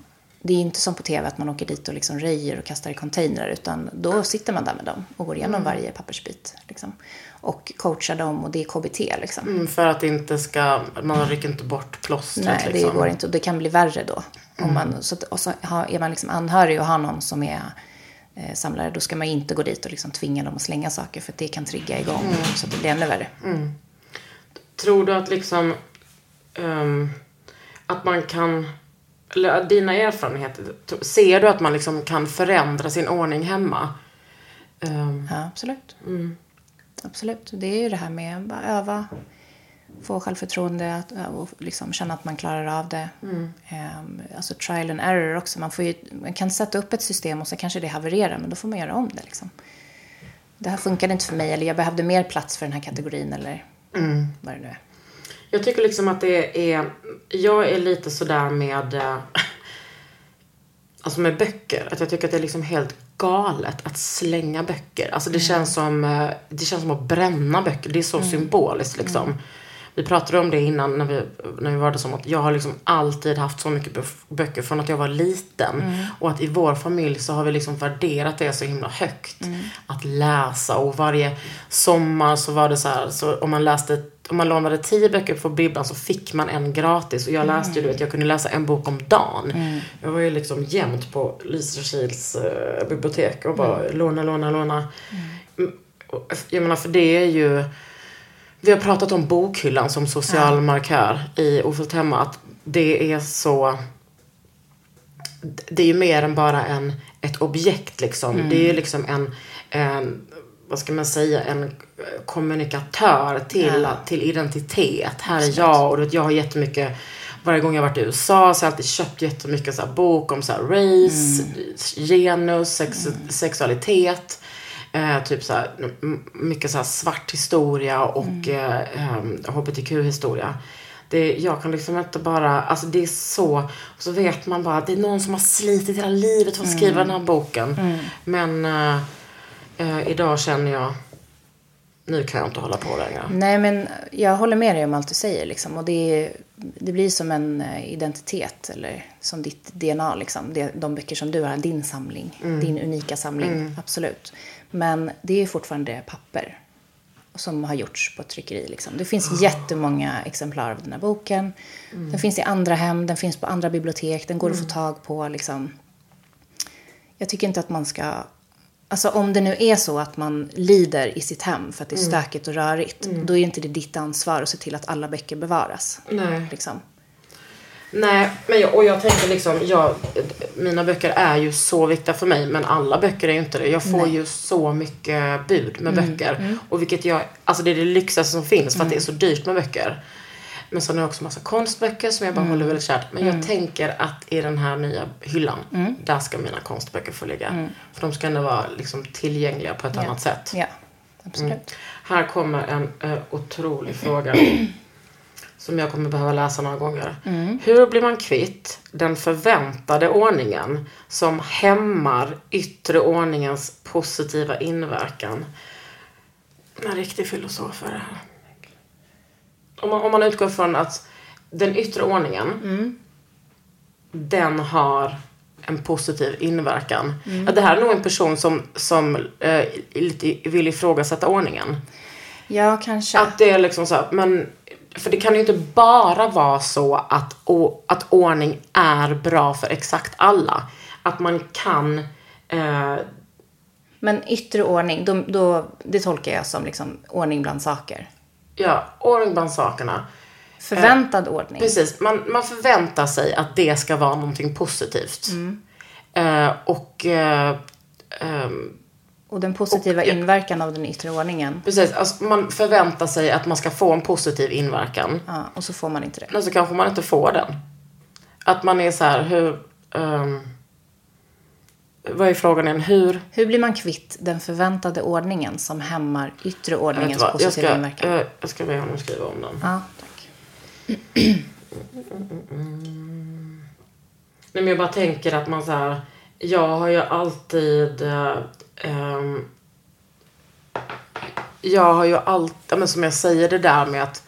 Speaker 1: Det är inte som på tv att man åker dit och liksom röjer och kastar i containrar. Utan då sitter man där med dem och går
Speaker 2: Mm.
Speaker 1: igenom varje pappersbit. Liksom. Och coachar dem och det är KBT liksom.
Speaker 2: Mm, för att det inte ska, man rycker inte bort plåstret
Speaker 1: Nej, det
Speaker 2: liksom.
Speaker 1: går inte. Och det kan bli värre då.
Speaker 2: Mm.
Speaker 1: Om man, så och så är man liksom anhörig och har någon som är eh, samlare. Då ska man inte gå dit och liksom tvinga dem att slänga saker. För att det kan trigga igång
Speaker 2: Mm.
Speaker 1: så att det blir ännu värre.
Speaker 2: Tror du att liksom ehm, att man kan, eller dina erfarenheter, ser du att man liksom kan förändra sin ordning hemma? Ehm,
Speaker 1: Ja, absolut.
Speaker 2: Mm.
Speaker 1: Absolut. Det är ju det här med att öva, få självförtroende att, och liksom känna att man klarar av det.
Speaker 2: Mm.
Speaker 1: Ehm, alltså trial and error också. Man, får ju, man kan sätta upp ett system och så kanske det havererar, men då får man göra om det. Liksom. Det här funkade inte för mig, eller jag behövde mer plats för den här kategorin, eller
Speaker 2: Mm.
Speaker 1: vad det nu är.
Speaker 2: Jag tycker liksom att det är, jag är lite sådär med, eh, alltså med böcker. Att jag tycker att det är liksom helt galet att slänga böcker. Alltså det känns som, eh, det känns som att bränna böcker. Det är så symboliskt liksom. Vi pratade om det innan när vi, när vi var det som att jag har liksom alltid haft så mycket böcker från att jag var liten. Och att i vår familj så har vi liksom värderat det så himla högt. Att läsa och varje sommar så var det så här, så om man läste om man lånade tio böcker på bibblan så fick man en gratis. Och jag läste ju, du vet, jag kunde läsa en bok om dagen. Jag var ju liksom jämt på Lysekils eh, bibliotek och bara låna, låna, låna. Mm. och Jag menar, för det är ju... Vi har pratat om bokhyllan som social markör i Ofullt hemma. Att det är så... Det är ju mer än bara en, ett objekt liksom. Det är ju liksom en, en, vad ska man säga, en kommunikatör till, till identitet. Här är jag och jag har jättemycket varje gång jag varit i USA så har jag alltid köpt jättemycket så här bok om så här race, genus, sex, sexualitet. Eh, typ så här, mycket så här svart historia och eh, em, hbtq-historia. Det, jag kan liksom inte bara, alltså det är så, och så vet man bara att det är någon som har slitit hela livet för att skriva den här boken. Men eh, eh, idag känner jag, nu kan jag inte hålla på längre.
Speaker 1: Nej, men jag håller med dig om allt du säger. Liksom. Och det, det blir som en eh, identitet, eller som ditt DNA. Liksom. Det, de böcker som du har, din samling, din unika samling. Absolut. Men det är fortfarande papper som har gjorts på tryckeri. Liksom. Det finns jättemånga exemplar av den här boken. Den finns i andra hem, den finns på andra bibliotek, den går att få tag på. Liksom. Jag tycker inte att man ska Alltså om det nu är så att man lider i sitt hem för att det är
Speaker 2: Mm.
Speaker 1: stökigt och rörigt. Då är inte det ditt ansvar att se till att alla böcker bevaras.
Speaker 2: Nej.
Speaker 1: Liksom.
Speaker 2: Nej, men jag, och jag tänker liksom, jag, mina böcker är ju så viktiga för mig, men alla böcker är ju inte det. Jag får ju så mycket bud med böcker. Och vilket jag, alltså det är det lyxigaste som finns för att det är så dyrt med böcker. Men sen har jag också massa konstböcker som jag bara håller väldigt kärt. Men jag tänker att i den här nya hyllan, där ska mina konstböcker få ligga. För de ska ändå vara liksom tillgängliga på ett annat sätt.
Speaker 1: Ja, absolut.
Speaker 2: Mm. Här kommer en eh, otrolig fråga. Som jag kommer behöva läsa några gånger. Hur blir man kvitt den förväntade ordningen som hämmar yttre ordningens positiva inverkan? En riktig filosof är det här. Om man, om man utgår från att den yttre ordningen, den har en positiv inverkan. Att det här är nog en person som, som eh, lite vill ifrågasätta ordningen.
Speaker 1: Ja, kanske.
Speaker 2: Att det är liksom så här, men för det kan ju inte bara vara så att, å- att ordning är bra för exakt alla. Att man kan, eh,
Speaker 1: Men yttre ordning, då, då, det tolkar jag som liksom ordning bland saker.
Speaker 2: Ja, ordning bland sakerna.
Speaker 1: Förväntad ordning.
Speaker 2: Precis, man, man förväntar sig att det ska vara någonting positivt. Eh, och eh, ehm,
Speaker 1: Och den positiva
Speaker 2: Och-
Speaker 1: inverkan av den yttre ordningen.
Speaker 2: precis, alltså man förväntar sig att man ska få en positiv inverkan.
Speaker 1: Ja, och så får man inte det.
Speaker 2: Men så kanske man inte får den. Att man är så här, hur... ehm, vad är frågan igen? Hur...
Speaker 1: Hur blir man kvitt den förväntade ordningen som hämmar yttre
Speaker 2: Jag,
Speaker 1: ordningens
Speaker 2: jag,
Speaker 1: positiva
Speaker 2: ska,
Speaker 1: inverkan?
Speaker 2: jag, jag ska be honom skriva om den.
Speaker 1: Ja, tack.
Speaker 2: Nej, men jag bara tänker att man så här... Jag har ju alltid... eh, ehm, jag har ju alltid... Men som jag säger det där med att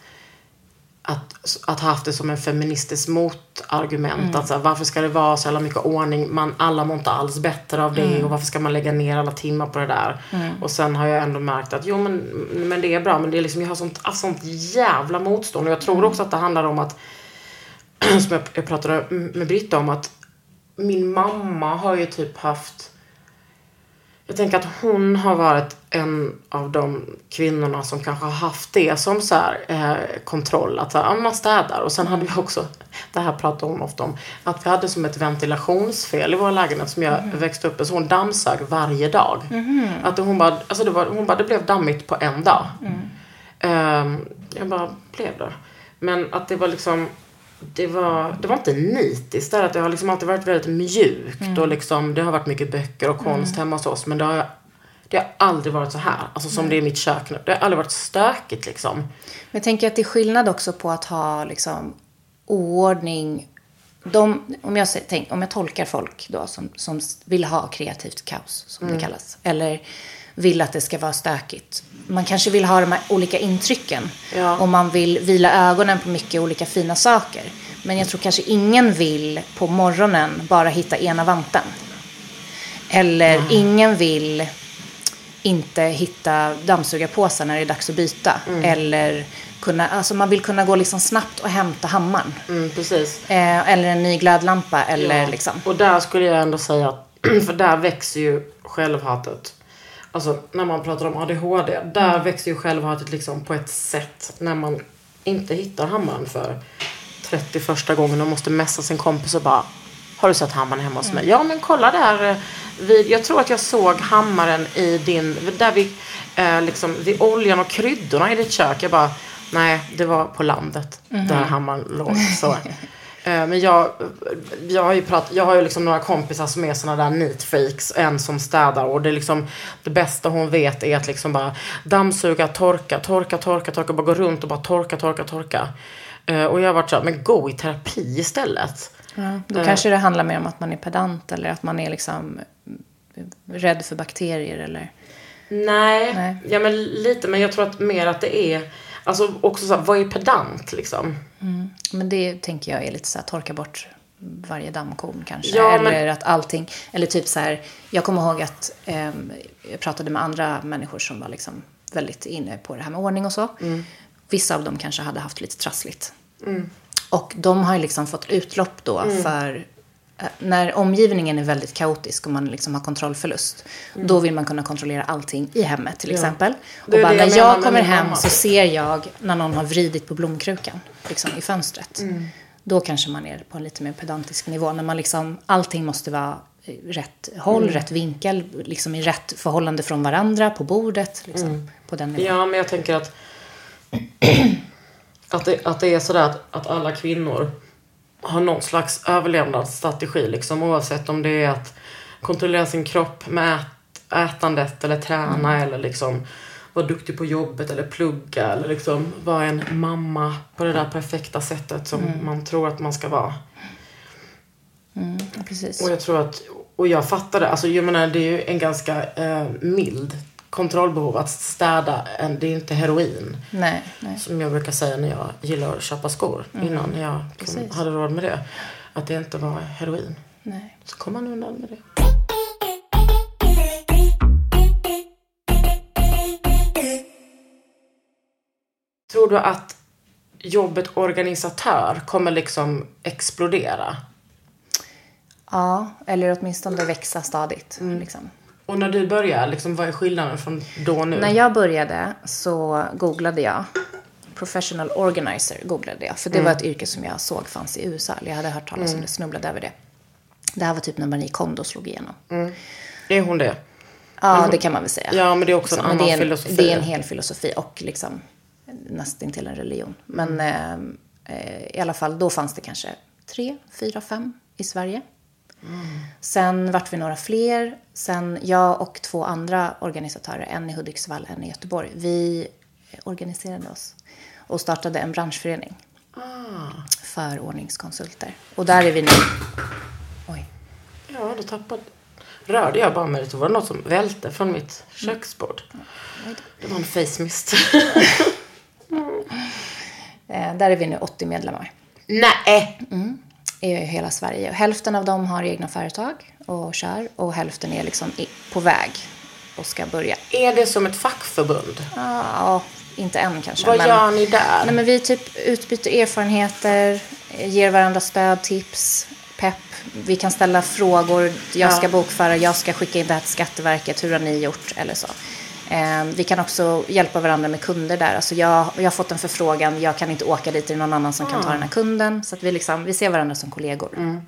Speaker 2: att, att ha haft det som en feministisk motargument. Att så här, varför ska det vara så jävla mycket ordning? Man, alla mår inte alls bättre av det. Och varför ska man lägga ner alla timmar på det där? Och sen har jag ändå märkt att jo men, men det är bra. Men det är liksom, jag har sånt, alltså, sånt jävla motstånd. Och jag tror också att det handlar om att som jag, jag pratade med Britta om att min mamma har ju typ haft jag tänker att hon har varit en av de kvinnorna som kanske har haft det som så här, eh, kontroll. Att så här, man städar. Och sen hade vi också, det här pratar hon ofta om, att vi hade som ett ventilationsfel i vår lägenhet som jag växte upp med. Så hon dammsög varje dag. Att hon bara, alltså det var, hon bara, det blev dammigt på en dag. Ehm, jag bara, blev det? Men att det var liksom det var, det var inte nitiskt. Det, är att det har liksom alltid varit väldigt mjukt. Och liksom, det har varit mycket böcker och konst hemma hos oss. Men det har, det har aldrig varit så här. Alltså som det är i mitt kök nu. Det har aldrig varit stökigt liksom.
Speaker 1: Men jag tänker att det är skillnad också på att ha liksom oordning. De, om, jag, tänk, om jag tolkar folk då som, som vill ha kreativt kaos, som
Speaker 2: Mm.
Speaker 1: det kallas. Eller vill att det ska vara stökigt. Man kanske vill ha de här olika intrycken.
Speaker 2: Ja.
Speaker 1: Och man vill vila ögonen på mycket olika fina saker. Men jag tror kanske ingen vill på morgonen bara hitta ena vanten. Eller ingen vill inte hitta dammsugarpåsar när det är dags att byta.
Speaker 2: Mm.
Speaker 1: Eller kunna, alltså man vill kunna gå liksom snabbt och hämta hammaren.
Speaker 2: Mm, precis.
Speaker 1: Eh, eller en ny glödlampa. Eller
Speaker 2: Ja.
Speaker 1: liksom.
Speaker 2: Och där skulle jag ändå säga att, för där växer ju självhatet. Alltså när man pratar om ADHD, där växer ju självhatet liksom på ett sätt när man inte hittar hammaren för 31 gången och måste messa sin kompis och bara Har du sett hammaren hemma hos mig? Ja men kolla där. eh, Vid, jag tror att jag såg hammaren i din, där vid, eh, liksom, vid oljan och kryddorna i ditt kök. Jag bara, nej det var på landet där hammaren låg. Så. Eh, Men jag, jag har ju pratat, jag har ju liksom några kompisar som är såna där neat freaks. En som städar och det är liksom det bästa hon vet är att liksom bara dammsuga, torka, torka, torka, torka. Bara gå runt och bara torka, torka, torka. Eh, Och jag har varit så här, men gå i terapi istället.
Speaker 1: Ja, då
Speaker 2: Eh.
Speaker 1: kanske det handlar mer om att man är pedant. Eller att man är liksom rädd för bakterier. Eller...
Speaker 2: Nej,
Speaker 1: Nej.
Speaker 2: ja men lite. Men jag tror att mer att det är, alltså också så här, vad är pedant liksom?
Speaker 1: Men det tänker jag är lite så här torka bort varje dammkorn kanske.
Speaker 2: Ja, men-
Speaker 1: eller att allting, eller typ så här, jag kommer ihåg att ehm, jag pratade med andra människor som var liksom väldigt inne på det här med ordning och så.
Speaker 2: Mm.
Speaker 1: Vissa av dem kanske hade haft lite trassligt. Och de har ju liksom fått utlopp då
Speaker 2: Mm.
Speaker 1: för eh, när omgivningen är väldigt kaotisk och man liksom har kontrollförlust. Då vill man kunna kontrollera allting i hemmet till exempel. Och
Speaker 2: Mm. Det är
Speaker 1: bara, när jag kommer hem
Speaker 2: mamma.
Speaker 1: så ser jag när någon har vridit på blomkrukan liksom, i fönstret.
Speaker 2: Mm.
Speaker 1: Då kanske man är på en lite mer pedantisk nivå. När man liksom, allting måste vara i rätt håll,
Speaker 2: Mm.
Speaker 1: rätt vinkel, liksom i rätt förhållande från varandra, på bordet. Liksom, På den nivån.
Speaker 2: Ja, men jag tänker att att det, att det är sådär att, att alla kvinnor har någon slags överlevnadsstrategi. Liksom, oavsett om det är att kontrollera sin kropp med ät, ätandet eller träna eller liksom vara duktig på jobbet eller plugga eller liksom vara en mamma på det där perfekta sättet som man tror att man ska vara.
Speaker 1: Ja, precis.
Speaker 2: Och jag tror att, och jag fattar det, alltså jag menar det är ju en ganska eh, mild kontrollbehov att städa, en, det är inte heroin.
Speaker 1: Nej, nej.
Speaker 2: Som jag brukar säga när jag gillar att köpa skor innan när jag liksom
Speaker 1: Precis.
Speaker 2: hade råd med det. Att det inte var heroin.
Speaker 1: nej.
Speaker 2: Så kom man undan med det. Tror du att jobbet organisatör kommer liksom explodera?
Speaker 1: Ja, eller åtminstone växa stadigt.
Speaker 2: Mm.
Speaker 1: Liksom.
Speaker 2: Och när du börjar, liksom, vad är skillnaden från då och nu?
Speaker 1: När jag började så googlade jag professional organizer. googlade jag, För det var ett yrke som jag såg fanns i USA. Jag hade hört talas om det, snubblade över det. Det här var typ när Marie Kondo slog igenom.
Speaker 2: Är hon det?
Speaker 1: Ja, det kan man väl säga.
Speaker 2: Ja, men det är också en annan
Speaker 1: det är en,
Speaker 2: filosofi.
Speaker 1: Det är en hel filosofi och liksom nästan till en religion. Men eh, eh, i alla fall, då fanns det kanske tre, fyra, fem i Sverige. Sen vart vi några fler. Sen jag och två andra organisatörer, en i Hudiksvall, en i Göteborg. Vi organiserade oss och startade en branschförening för ordningskonsulter. Och där är vi nu. Oj.
Speaker 2: Ja, då tappade... Rörde jag bara mig lite. Var det något som välte från mitt köksbord? Det var en face mist.
Speaker 1: Eh, där är vi nu 80 medlemmar.
Speaker 2: Nej!
Speaker 1: I hela Sverige. Hälften av dem har egna företag och kör och hälften är liksom på väg och ska börja.
Speaker 2: Är det som ett fackförbund?
Speaker 1: Ja, inte än kanske.
Speaker 2: Vad
Speaker 1: men,
Speaker 2: gör ni där?
Speaker 1: Nej, men vi typ utbyter erfarenheter, ger varandra stöd, tips, pepp. Vi kan ställa frågor. Jag ska bokföra, jag ska skicka in det här till Skatteverket. Hur har ni gjort? Eller så. Eh, vi kan också hjälpa varandra med kunder där. Alltså jag, jag har fått en förfrågan, jag kan inte åka dit, det är någon annan som
Speaker 2: Ah.
Speaker 1: kan ta den här kunden. Så att vi, liksom, vi ser varandra som kollegor.
Speaker 2: Mm.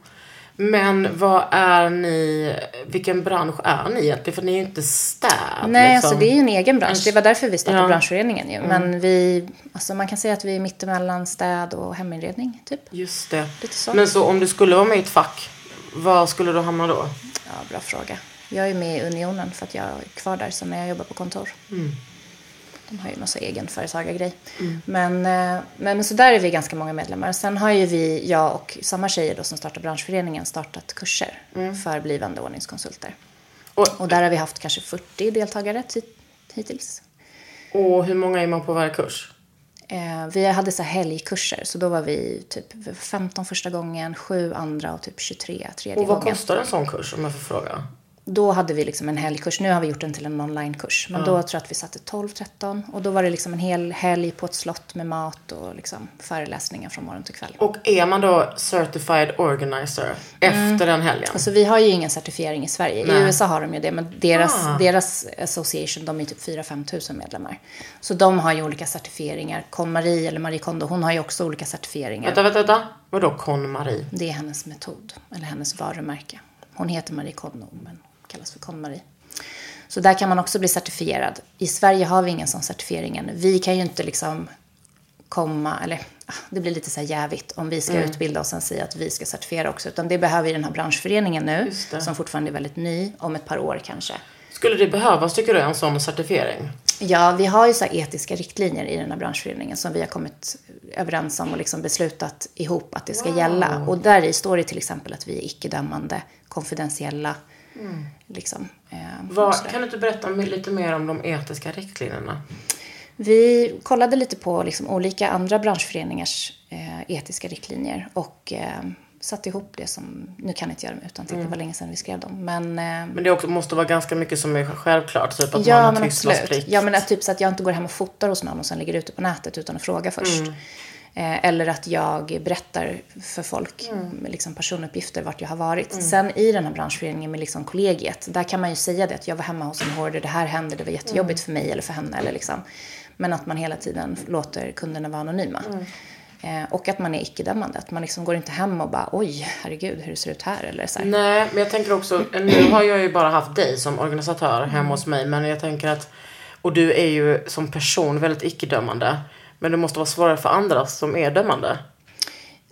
Speaker 2: Men vad är ni, vilken bransch är ni egentligen? För ni är ju inte städ.
Speaker 1: Nej,
Speaker 2: liksom.
Speaker 1: alltså det är ju en egen bransch. Det var därför vi startade
Speaker 2: Ja. Mm.
Speaker 1: branschföreningen ju. Men vi, alltså man kan säga att vi är mittemellan städ och heminredning, typ.
Speaker 2: Just det.
Speaker 1: Lite så.
Speaker 2: Men så om du skulle vara med i ett fack, var skulle du hamna då?
Speaker 1: Ja, bra fråga. Jag är med i Unionen för att jag är kvar där sen när jag jobbar på kontor.
Speaker 2: Mm.
Speaker 1: De har ju någon så egen företagargrej. Men, eh, men, så där är vi ganska många medlemmar. Sen har ju vi, jag och samma tjejer då som startar branschföreningen, startat kurser för blivande ordningskonsulter.
Speaker 2: Mm. Och,
Speaker 1: Och där har vi haft kanske 40 deltagare ti- hittills.
Speaker 2: och hur många är man på varje kurs?
Speaker 1: Eh, vi hade så helgkurser, så då var vi typ 15 första gången, 7 andra och typ 23 tredje
Speaker 2: Och vad
Speaker 1: gången.
Speaker 2: kostar en sån kurs om jag får fråga?
Speaker 1: Då hade vi liksom en helgkurs. Nu har vi gjort den till en onlinekurs. Men då tror jag att vi satte 12-13. Och då var det liksom en hel helg på ett slott med mat och liksom föreläsningar från morgon till kväll.
Speaker 2: Och är man då certified organizer efter den helgen?
Speaker 1: Alltså vi har ju ingen certifiering i Sverige.
Speaker 2: Nej.
Speaker 1: I USA har de ju det, men deras,
Speaker 2: Ah.
Speaker 1: deras association, de är typ 4-5 tusen medlemmar. Så de har ju olika certifieringar. Con-Marie eller Marie Kondo, hon har ju också olika certifieringar.
Speaker 2: Vänta, vänta, vänta. Vadå Con-Marie?
Speaker 1: Det är hennes metod, eller hennes varumärke. Hon heter Marie Kondo, men kallas för Con-Marie. Så där kan man också bli certifierad. I Sverige har vi ingen sån certifiering än. Vi kan ju inte liksom komma, eller ah, det blir lite så här jävigt om vi ska
Speaker 2: Mm.
Speaker 1: utbilda och sen säga att vi ska certifiera också. Utan det behöver ju den här branschföreningen nu, som fortfarande är väldigt ny, om ett par år kanske.
Speaker 2: Skulle det behövas, tycker du, en sån certifiering?
Speaker 1: Ja, vi har ju så etiska riktlinjer i den här branschföreningen som vi har kommit överens om och liksom beslutat ihop att det ska gälla. Och där i står det till exempel att vi är icke-dömande, konfidentiella. Liksom, eh,
Speaker 2: Vad, kan du inte berätta lite mer om de etiska riktlinjerna?
Speaker 1: Vi kollade lite på liksom olika andra branschföreningars eh, etiska riktlinjer och eh, satte ihop det som, nu kan jag inte göra dem utan det var länge sedan vi skrev dem. Men, eh,
Speaker 2: Men det också måste vara ganska mycket som är självklart. Typ att man
Speaker 1: ja,
Speaker 2: har
Speaker 1: men absolut.
Speaker 2: tystnadsplikt.
Speaker 1: Ja, men att typ så att jag inte går hem och fotar hos någon och sen lägger ut det på nätet utan att fråga först. Eh, eller att jag berättar för folk
Speaker 2: Mm.
Speaker 1: liksom personuppgifter vart jag har varit. Sen i den här branschföreningen med liksom kollegiet, där kan man ju säga det att jag var hemma hos en hoarder, det här hände, det var jättejobbigt
Speaker 2: Mm.
Speaker 1: för mig eller för henne. Eller liksom. Men att man hela tiden låter kunderna vara anonyma.
Speaker 2: Mm.
Speaker 1: Eh, och att man är icke-dömande. Att man liksom går inte hem och bara oj, herregud hur det ser ut här. Eller så här.
Speaker 2: Nej, men jag tänker också, nu har jag ju bara haft dig som organisatör hemma hos mig, men jag tänker att, och du är ju som person väldigt icke-dömande, men det måste vara svårare för andra som är dömande.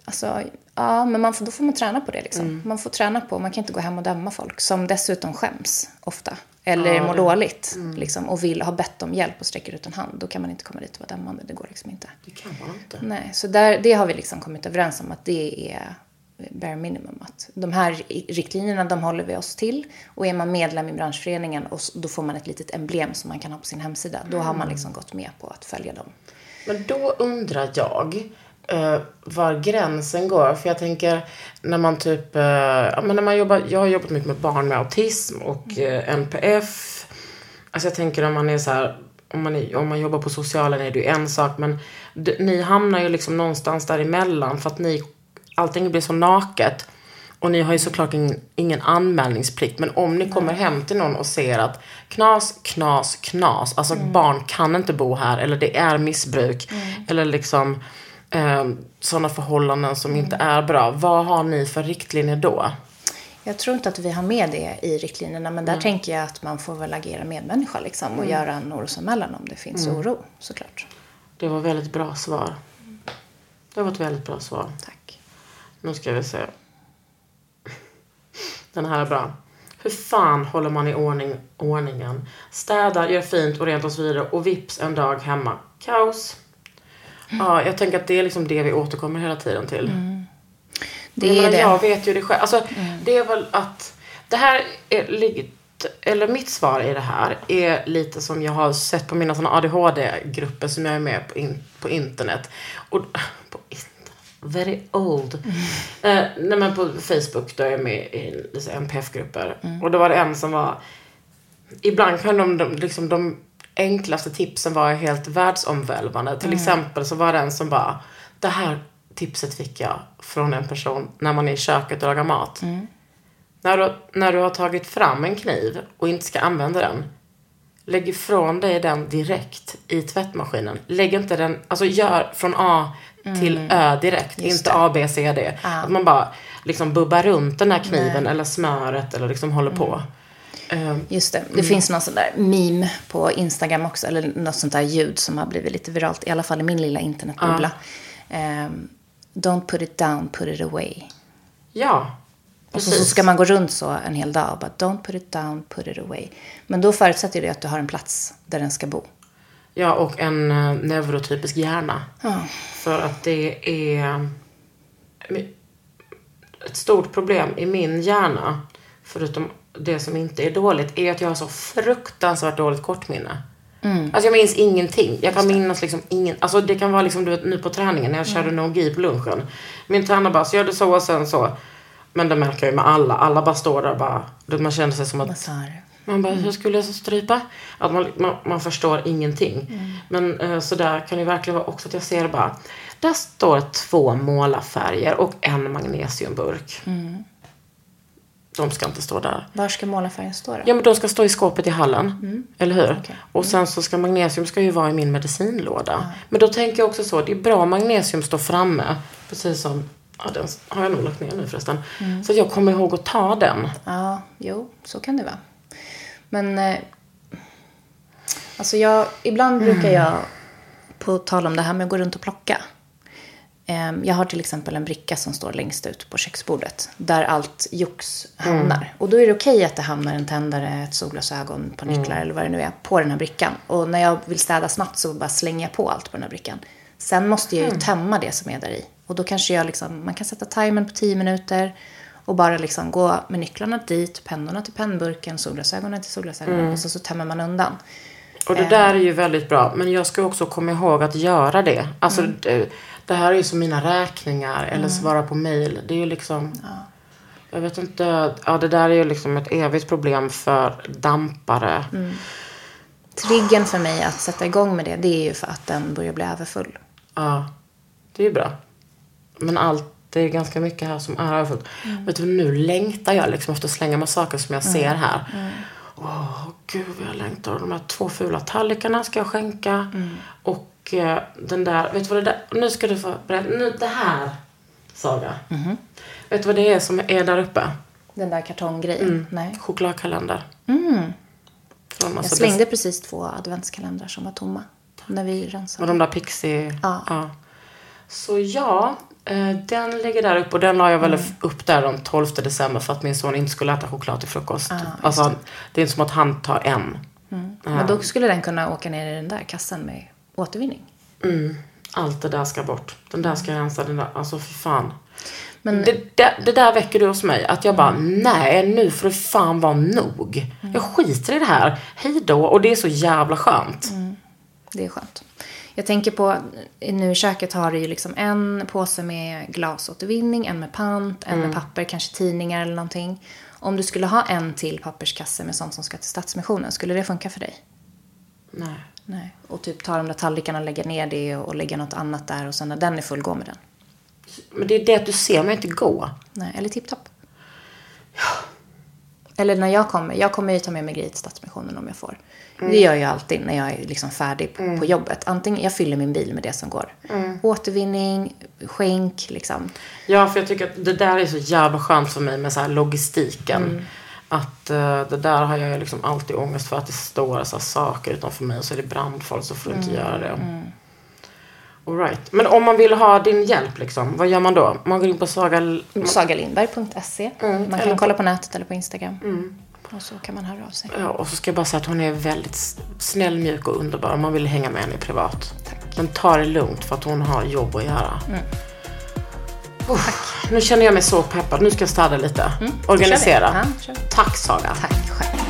Speaker 1: Alltså, ja, men man får, då får man träna på det. Liksom.
Speaker 2: Mm.
Speaker 1: Man får träna på, man kan inte gå hem och döma folk som dessutom skäms ofta. Eller
Speaker 2: Ja,
Speaker 1: mår
Speaker 2: det-
Speaker 1: dåligt
Speaker 2: mm.
Speaker 1: liksom, och vill ha bett om hjälp och sträcker ut en hand. Då kan man inte komma dit och vara dömande. Det går liksom inte.
Speaker 2: Det kan man inte.
Speaker 1: Nej, så där, det har vi liksom kommit överens om att det är bare minimum. Att de här riktlinjerna de håller vi oss till. Och är man medlem i branschföreningen och då får man ett litet emblem som man kan ha på sin hemsida. Då har man liksom gått med på att följa dem.
Speaker 2: Men då undrar jag eh, var gränsen går. För jag tänker när man typ, eh, ja, men när man jobbar, jag har jobbat mycket med barn med autism och eh, NPF. Alltså jag tänker om man är så här, om man, är, om man jobbar på socialen är det ju en sak. Men d- ni hamnar ju liksom någonstans däremellan för att ni, allting blir så naket. Och ni har ju såklart ingen, ingen anmälningsplikt. Men om ni kommer hem till någon och ser att knas, knas, knas. Alltså barn kan inte bo här. Eller det är missbruk. Eller liksom eh, sådana förhållanden som inte är bra. Vad har ni för riktlinjer då?
Speaker 1: Jag tror inte att vi har med det i riktlinjerna, men där tänker jag att man får väl agera medmänniska liksom, och göra en orosanmälan om det finns oro, såklart.
Speaker 2: Det var väldigt bra svar. Det var ett väldigt bra svar.
Speaker 1: Tack.
Speaker 2: Nu ska vi se. Den här är bra. Hur fan håller man i ordning, ordningen? Städar, gör fint och rent och så vidare. Och vips en dag hemma. Kaos. Ja, jag tänker att det är liksom det vi återkommer hela tiden till.
Speaker 1: Det
Speaker 2: Men
Speaker 1: är
Speaker 2: jag,
Speaker 1: det.
Speaker 2: jag vet ju det själv. Alltså, det är väl att det här är lite, eller mitt svar i det här är lite som jag har sett på mina såna ADHD-grupper som jag är med på, in, på internet. Och, på internet. Very old. Eh, nej men på Facebook då är jag med i NPF-grupper. Och då var det en som var Ibland kan de, de, liksom de enklaste tipsen vara helt världsomvälvande. Till exempel så var det en som bara, det här tipset fick jag från en person när man är i köket och lagar mat. När, du, när du har tagit fram en kniv och inte ska använda den, lägg ifrån dig den direkt i tvättmaskinen. Lägg inte den, alltså gör från A till Ö direkt, inte A, B, C, D. Att man bara liksom bubbar runt den här kniven eller smöret eller liksom håller på. Ehm,
Speaker 1: Just det. Det finns någon sån där meme på Instagram också, eller något sånt där ljud som har blivit lite viralt, i alla fall i min lilla internetbubbla. Ehm, don't put it down, put it away.
Speaker 2: ja,
Speaker 1: Och så, så ska man gå runt så en hel dag och bara don't put it down, put it away. Men då förutsätter det att du har en plats där den ska bo.
Speaker 2: Ja, och en uh, neurotypisk hjärna.
Speaker 1: Ja.
Speaker 2: För att det är ett stort problem i min hjärna, förutom det som inte är dåligt, är att jag har så fruktansvärt dåligt kortminne. Alltså jag minns ingenting. Jag kan minnas liksom ingen, alltså det kan vara liksom du vet, nu på träningen när jag körde no-gi på lunchen. Min tränare bara, så gör du så och sen så. Men det märker jag ju med alla. Alla bara står där och bara, man känner sig som att
Speaker 1: du?
Speaker 2: man bara, hur skulle jag så strypa? Att man, man, man förstår ingenting. Men eh, så där kan det verkligen vara också att jag ser bara, där står två målarfärger och en magnesiumburk. De ska inte stå där.
Speaker 1: Var ska målarfärgen stå då?
Speaker 2: Ja men de ska stå i skåpet i hallen. Eller hur?
Speaker 1: Okej.
Speaker 2: Och sen så ska magnesium ska ju vara i min medicinlåda. Men då tänker jag också så, det är bra om magnesium står framme. Precis som, ja den har jag nog lagt ner nu förresten. Så att jag kommer ihåg att ta den.
Speaker 1: Ja, jo, så kan det vara. Men eh, alltså jag, ibland brukar jag, på tal om det här med att gå runt och plocka. Eh, jag har till exempel en bricka som står längst ut på köksbordet. Där allt jox hamnar. Och då är det okej att det hamnar en tändare, ett solglasögon, på nycklar eller vad det nu är på den här brickan. Och när jag vill städa snabbt så bara slänger jag på allt på den här brickan. Sen måste jag ju tömma det som är där i. Och då kanske jag liksom, man kan sätta timern på 10 minuter. Och bara liksom gå med nycklarna dit, pennorna till pennburken, solglasögonen till solglasögonen. Och så, så tömmer man undan.
Speaker 2: Och det där är ju väldigt bra. Men jag ska också komma ihåg att göra det. Alltså det, det här är ju som mina räkningar eller svara på mail. Det är ju liksom. Jag vet inte. Ja det där är ju liksom ett evigt problem för dampare.
Speaker 1: Triggen för mig att sätta igång med det, det är ju för att den börjar bli överfull.
Speaker 2: Ja. Det är ju bra. Men allt, det är ganska mycket här som är överfullt. Vet du, nu längtar jag liksom efter att slänga med saker som jag ser här. Åh, gud vad jag längtar. De här två fula tallrikarna ska jag skänka. Och eh, den där, vet du vad det där, nu ska du få berätta, nu det här, Saga. Vet du vad det är som är där uppe?
Speaker 1: Den där kartonggrejen. Nej.
Speaker 2: Chokladkalender. Mm.
Speaker 1: Jag slängde precis två adventskalendrar som var tomma. När vi rensade.
Speaker 2: Och de där Pixie...
Speaker 1: Ja.
Speaker 2: Så ja, den ligger där uppe och den la jag
Speaker 1: Mm.
Speaker 2: väl upp där den 12 december för att min son inte skulle äta choklad till frukost.
Speaker 1: Ah, Mm.
Speaker 2: alltså, det är inte som att han tar en.
Speaker 1: Men då skulle den kunna åka ner i den där kassen med återvinning.
Speaker 2: Allt det där ska bort. Den där ska rensa, den där, alltså för fan.
Speaker 1: Men-
Speaker 2: Det, det, det där väcker du hos mig. Att jag bara, nej nu får det fan vara nog. Jag skiter i det här. Hej då. Och det är så jävla skönt.
Speaker 1: Det är skönt. Jag tänker på, nu i köket har du ju liksom en påse med glasåtervinning, en med pant, en med papper, kanske tidningar eller någonting. Om du skulle ha en till papperskasse med sånt som ska till Stadsmissionen, skulle det funka för dig?
Speaker 2: Nej.
Speaker 1: Nej. Och typ ta de där tallrikarna och lägga ner det och lägga något annat där och sen när den är full, gå med den.
Speaker 2: Men det är det att du ser mig inte gå.
Speaker 1: Nej, eller tipptopp. Eller när jag kommer. Jag kommer ju ta med mig grejer till Stadsmissionen om jag får. Det gör jag alltid när jag är liksom färdig på, på jobbet. Antingen jag fyller min bil med det som går. Återvinning, skänk, liksom.
Speaker 2: Ja, för jag tycker att det där är så jävla skönt för mig med så logistiken.
Speaker 1: Mm.
Speaker 2: Att eh, det där har jag liksom alltid ångest för att det står så saker utanför mig och så är det brandfarligt så får du
Speaker 1: Mm.
Speaker 2: inte göra det. All right. Men om man vill ha din hjälp liksom, vad gör man då? Man går in på Saga...
Speaker 1: Sagalindberg.se. Man
Speaker 2: eller
Speaker 1: kan kolla på nätet eller på Instagram. Och så kan man höra av sig.
Speaker 2: Ja, och så ska jag bara säga att hon är väldigt snäll, mjuk och underbar. Man vill hänga med henne privat.
Speaker 1: Tack.
Speaker 2: Men ta det lugnt för att hon har jobb att göra. Uff, nu känner jag mig så peppad. Nu ska jag städa lite. Organisera.
Speaker 1: Kör vi. Ja.
Speaker 2: Tack Saga.
Speaker 1: Tack själv.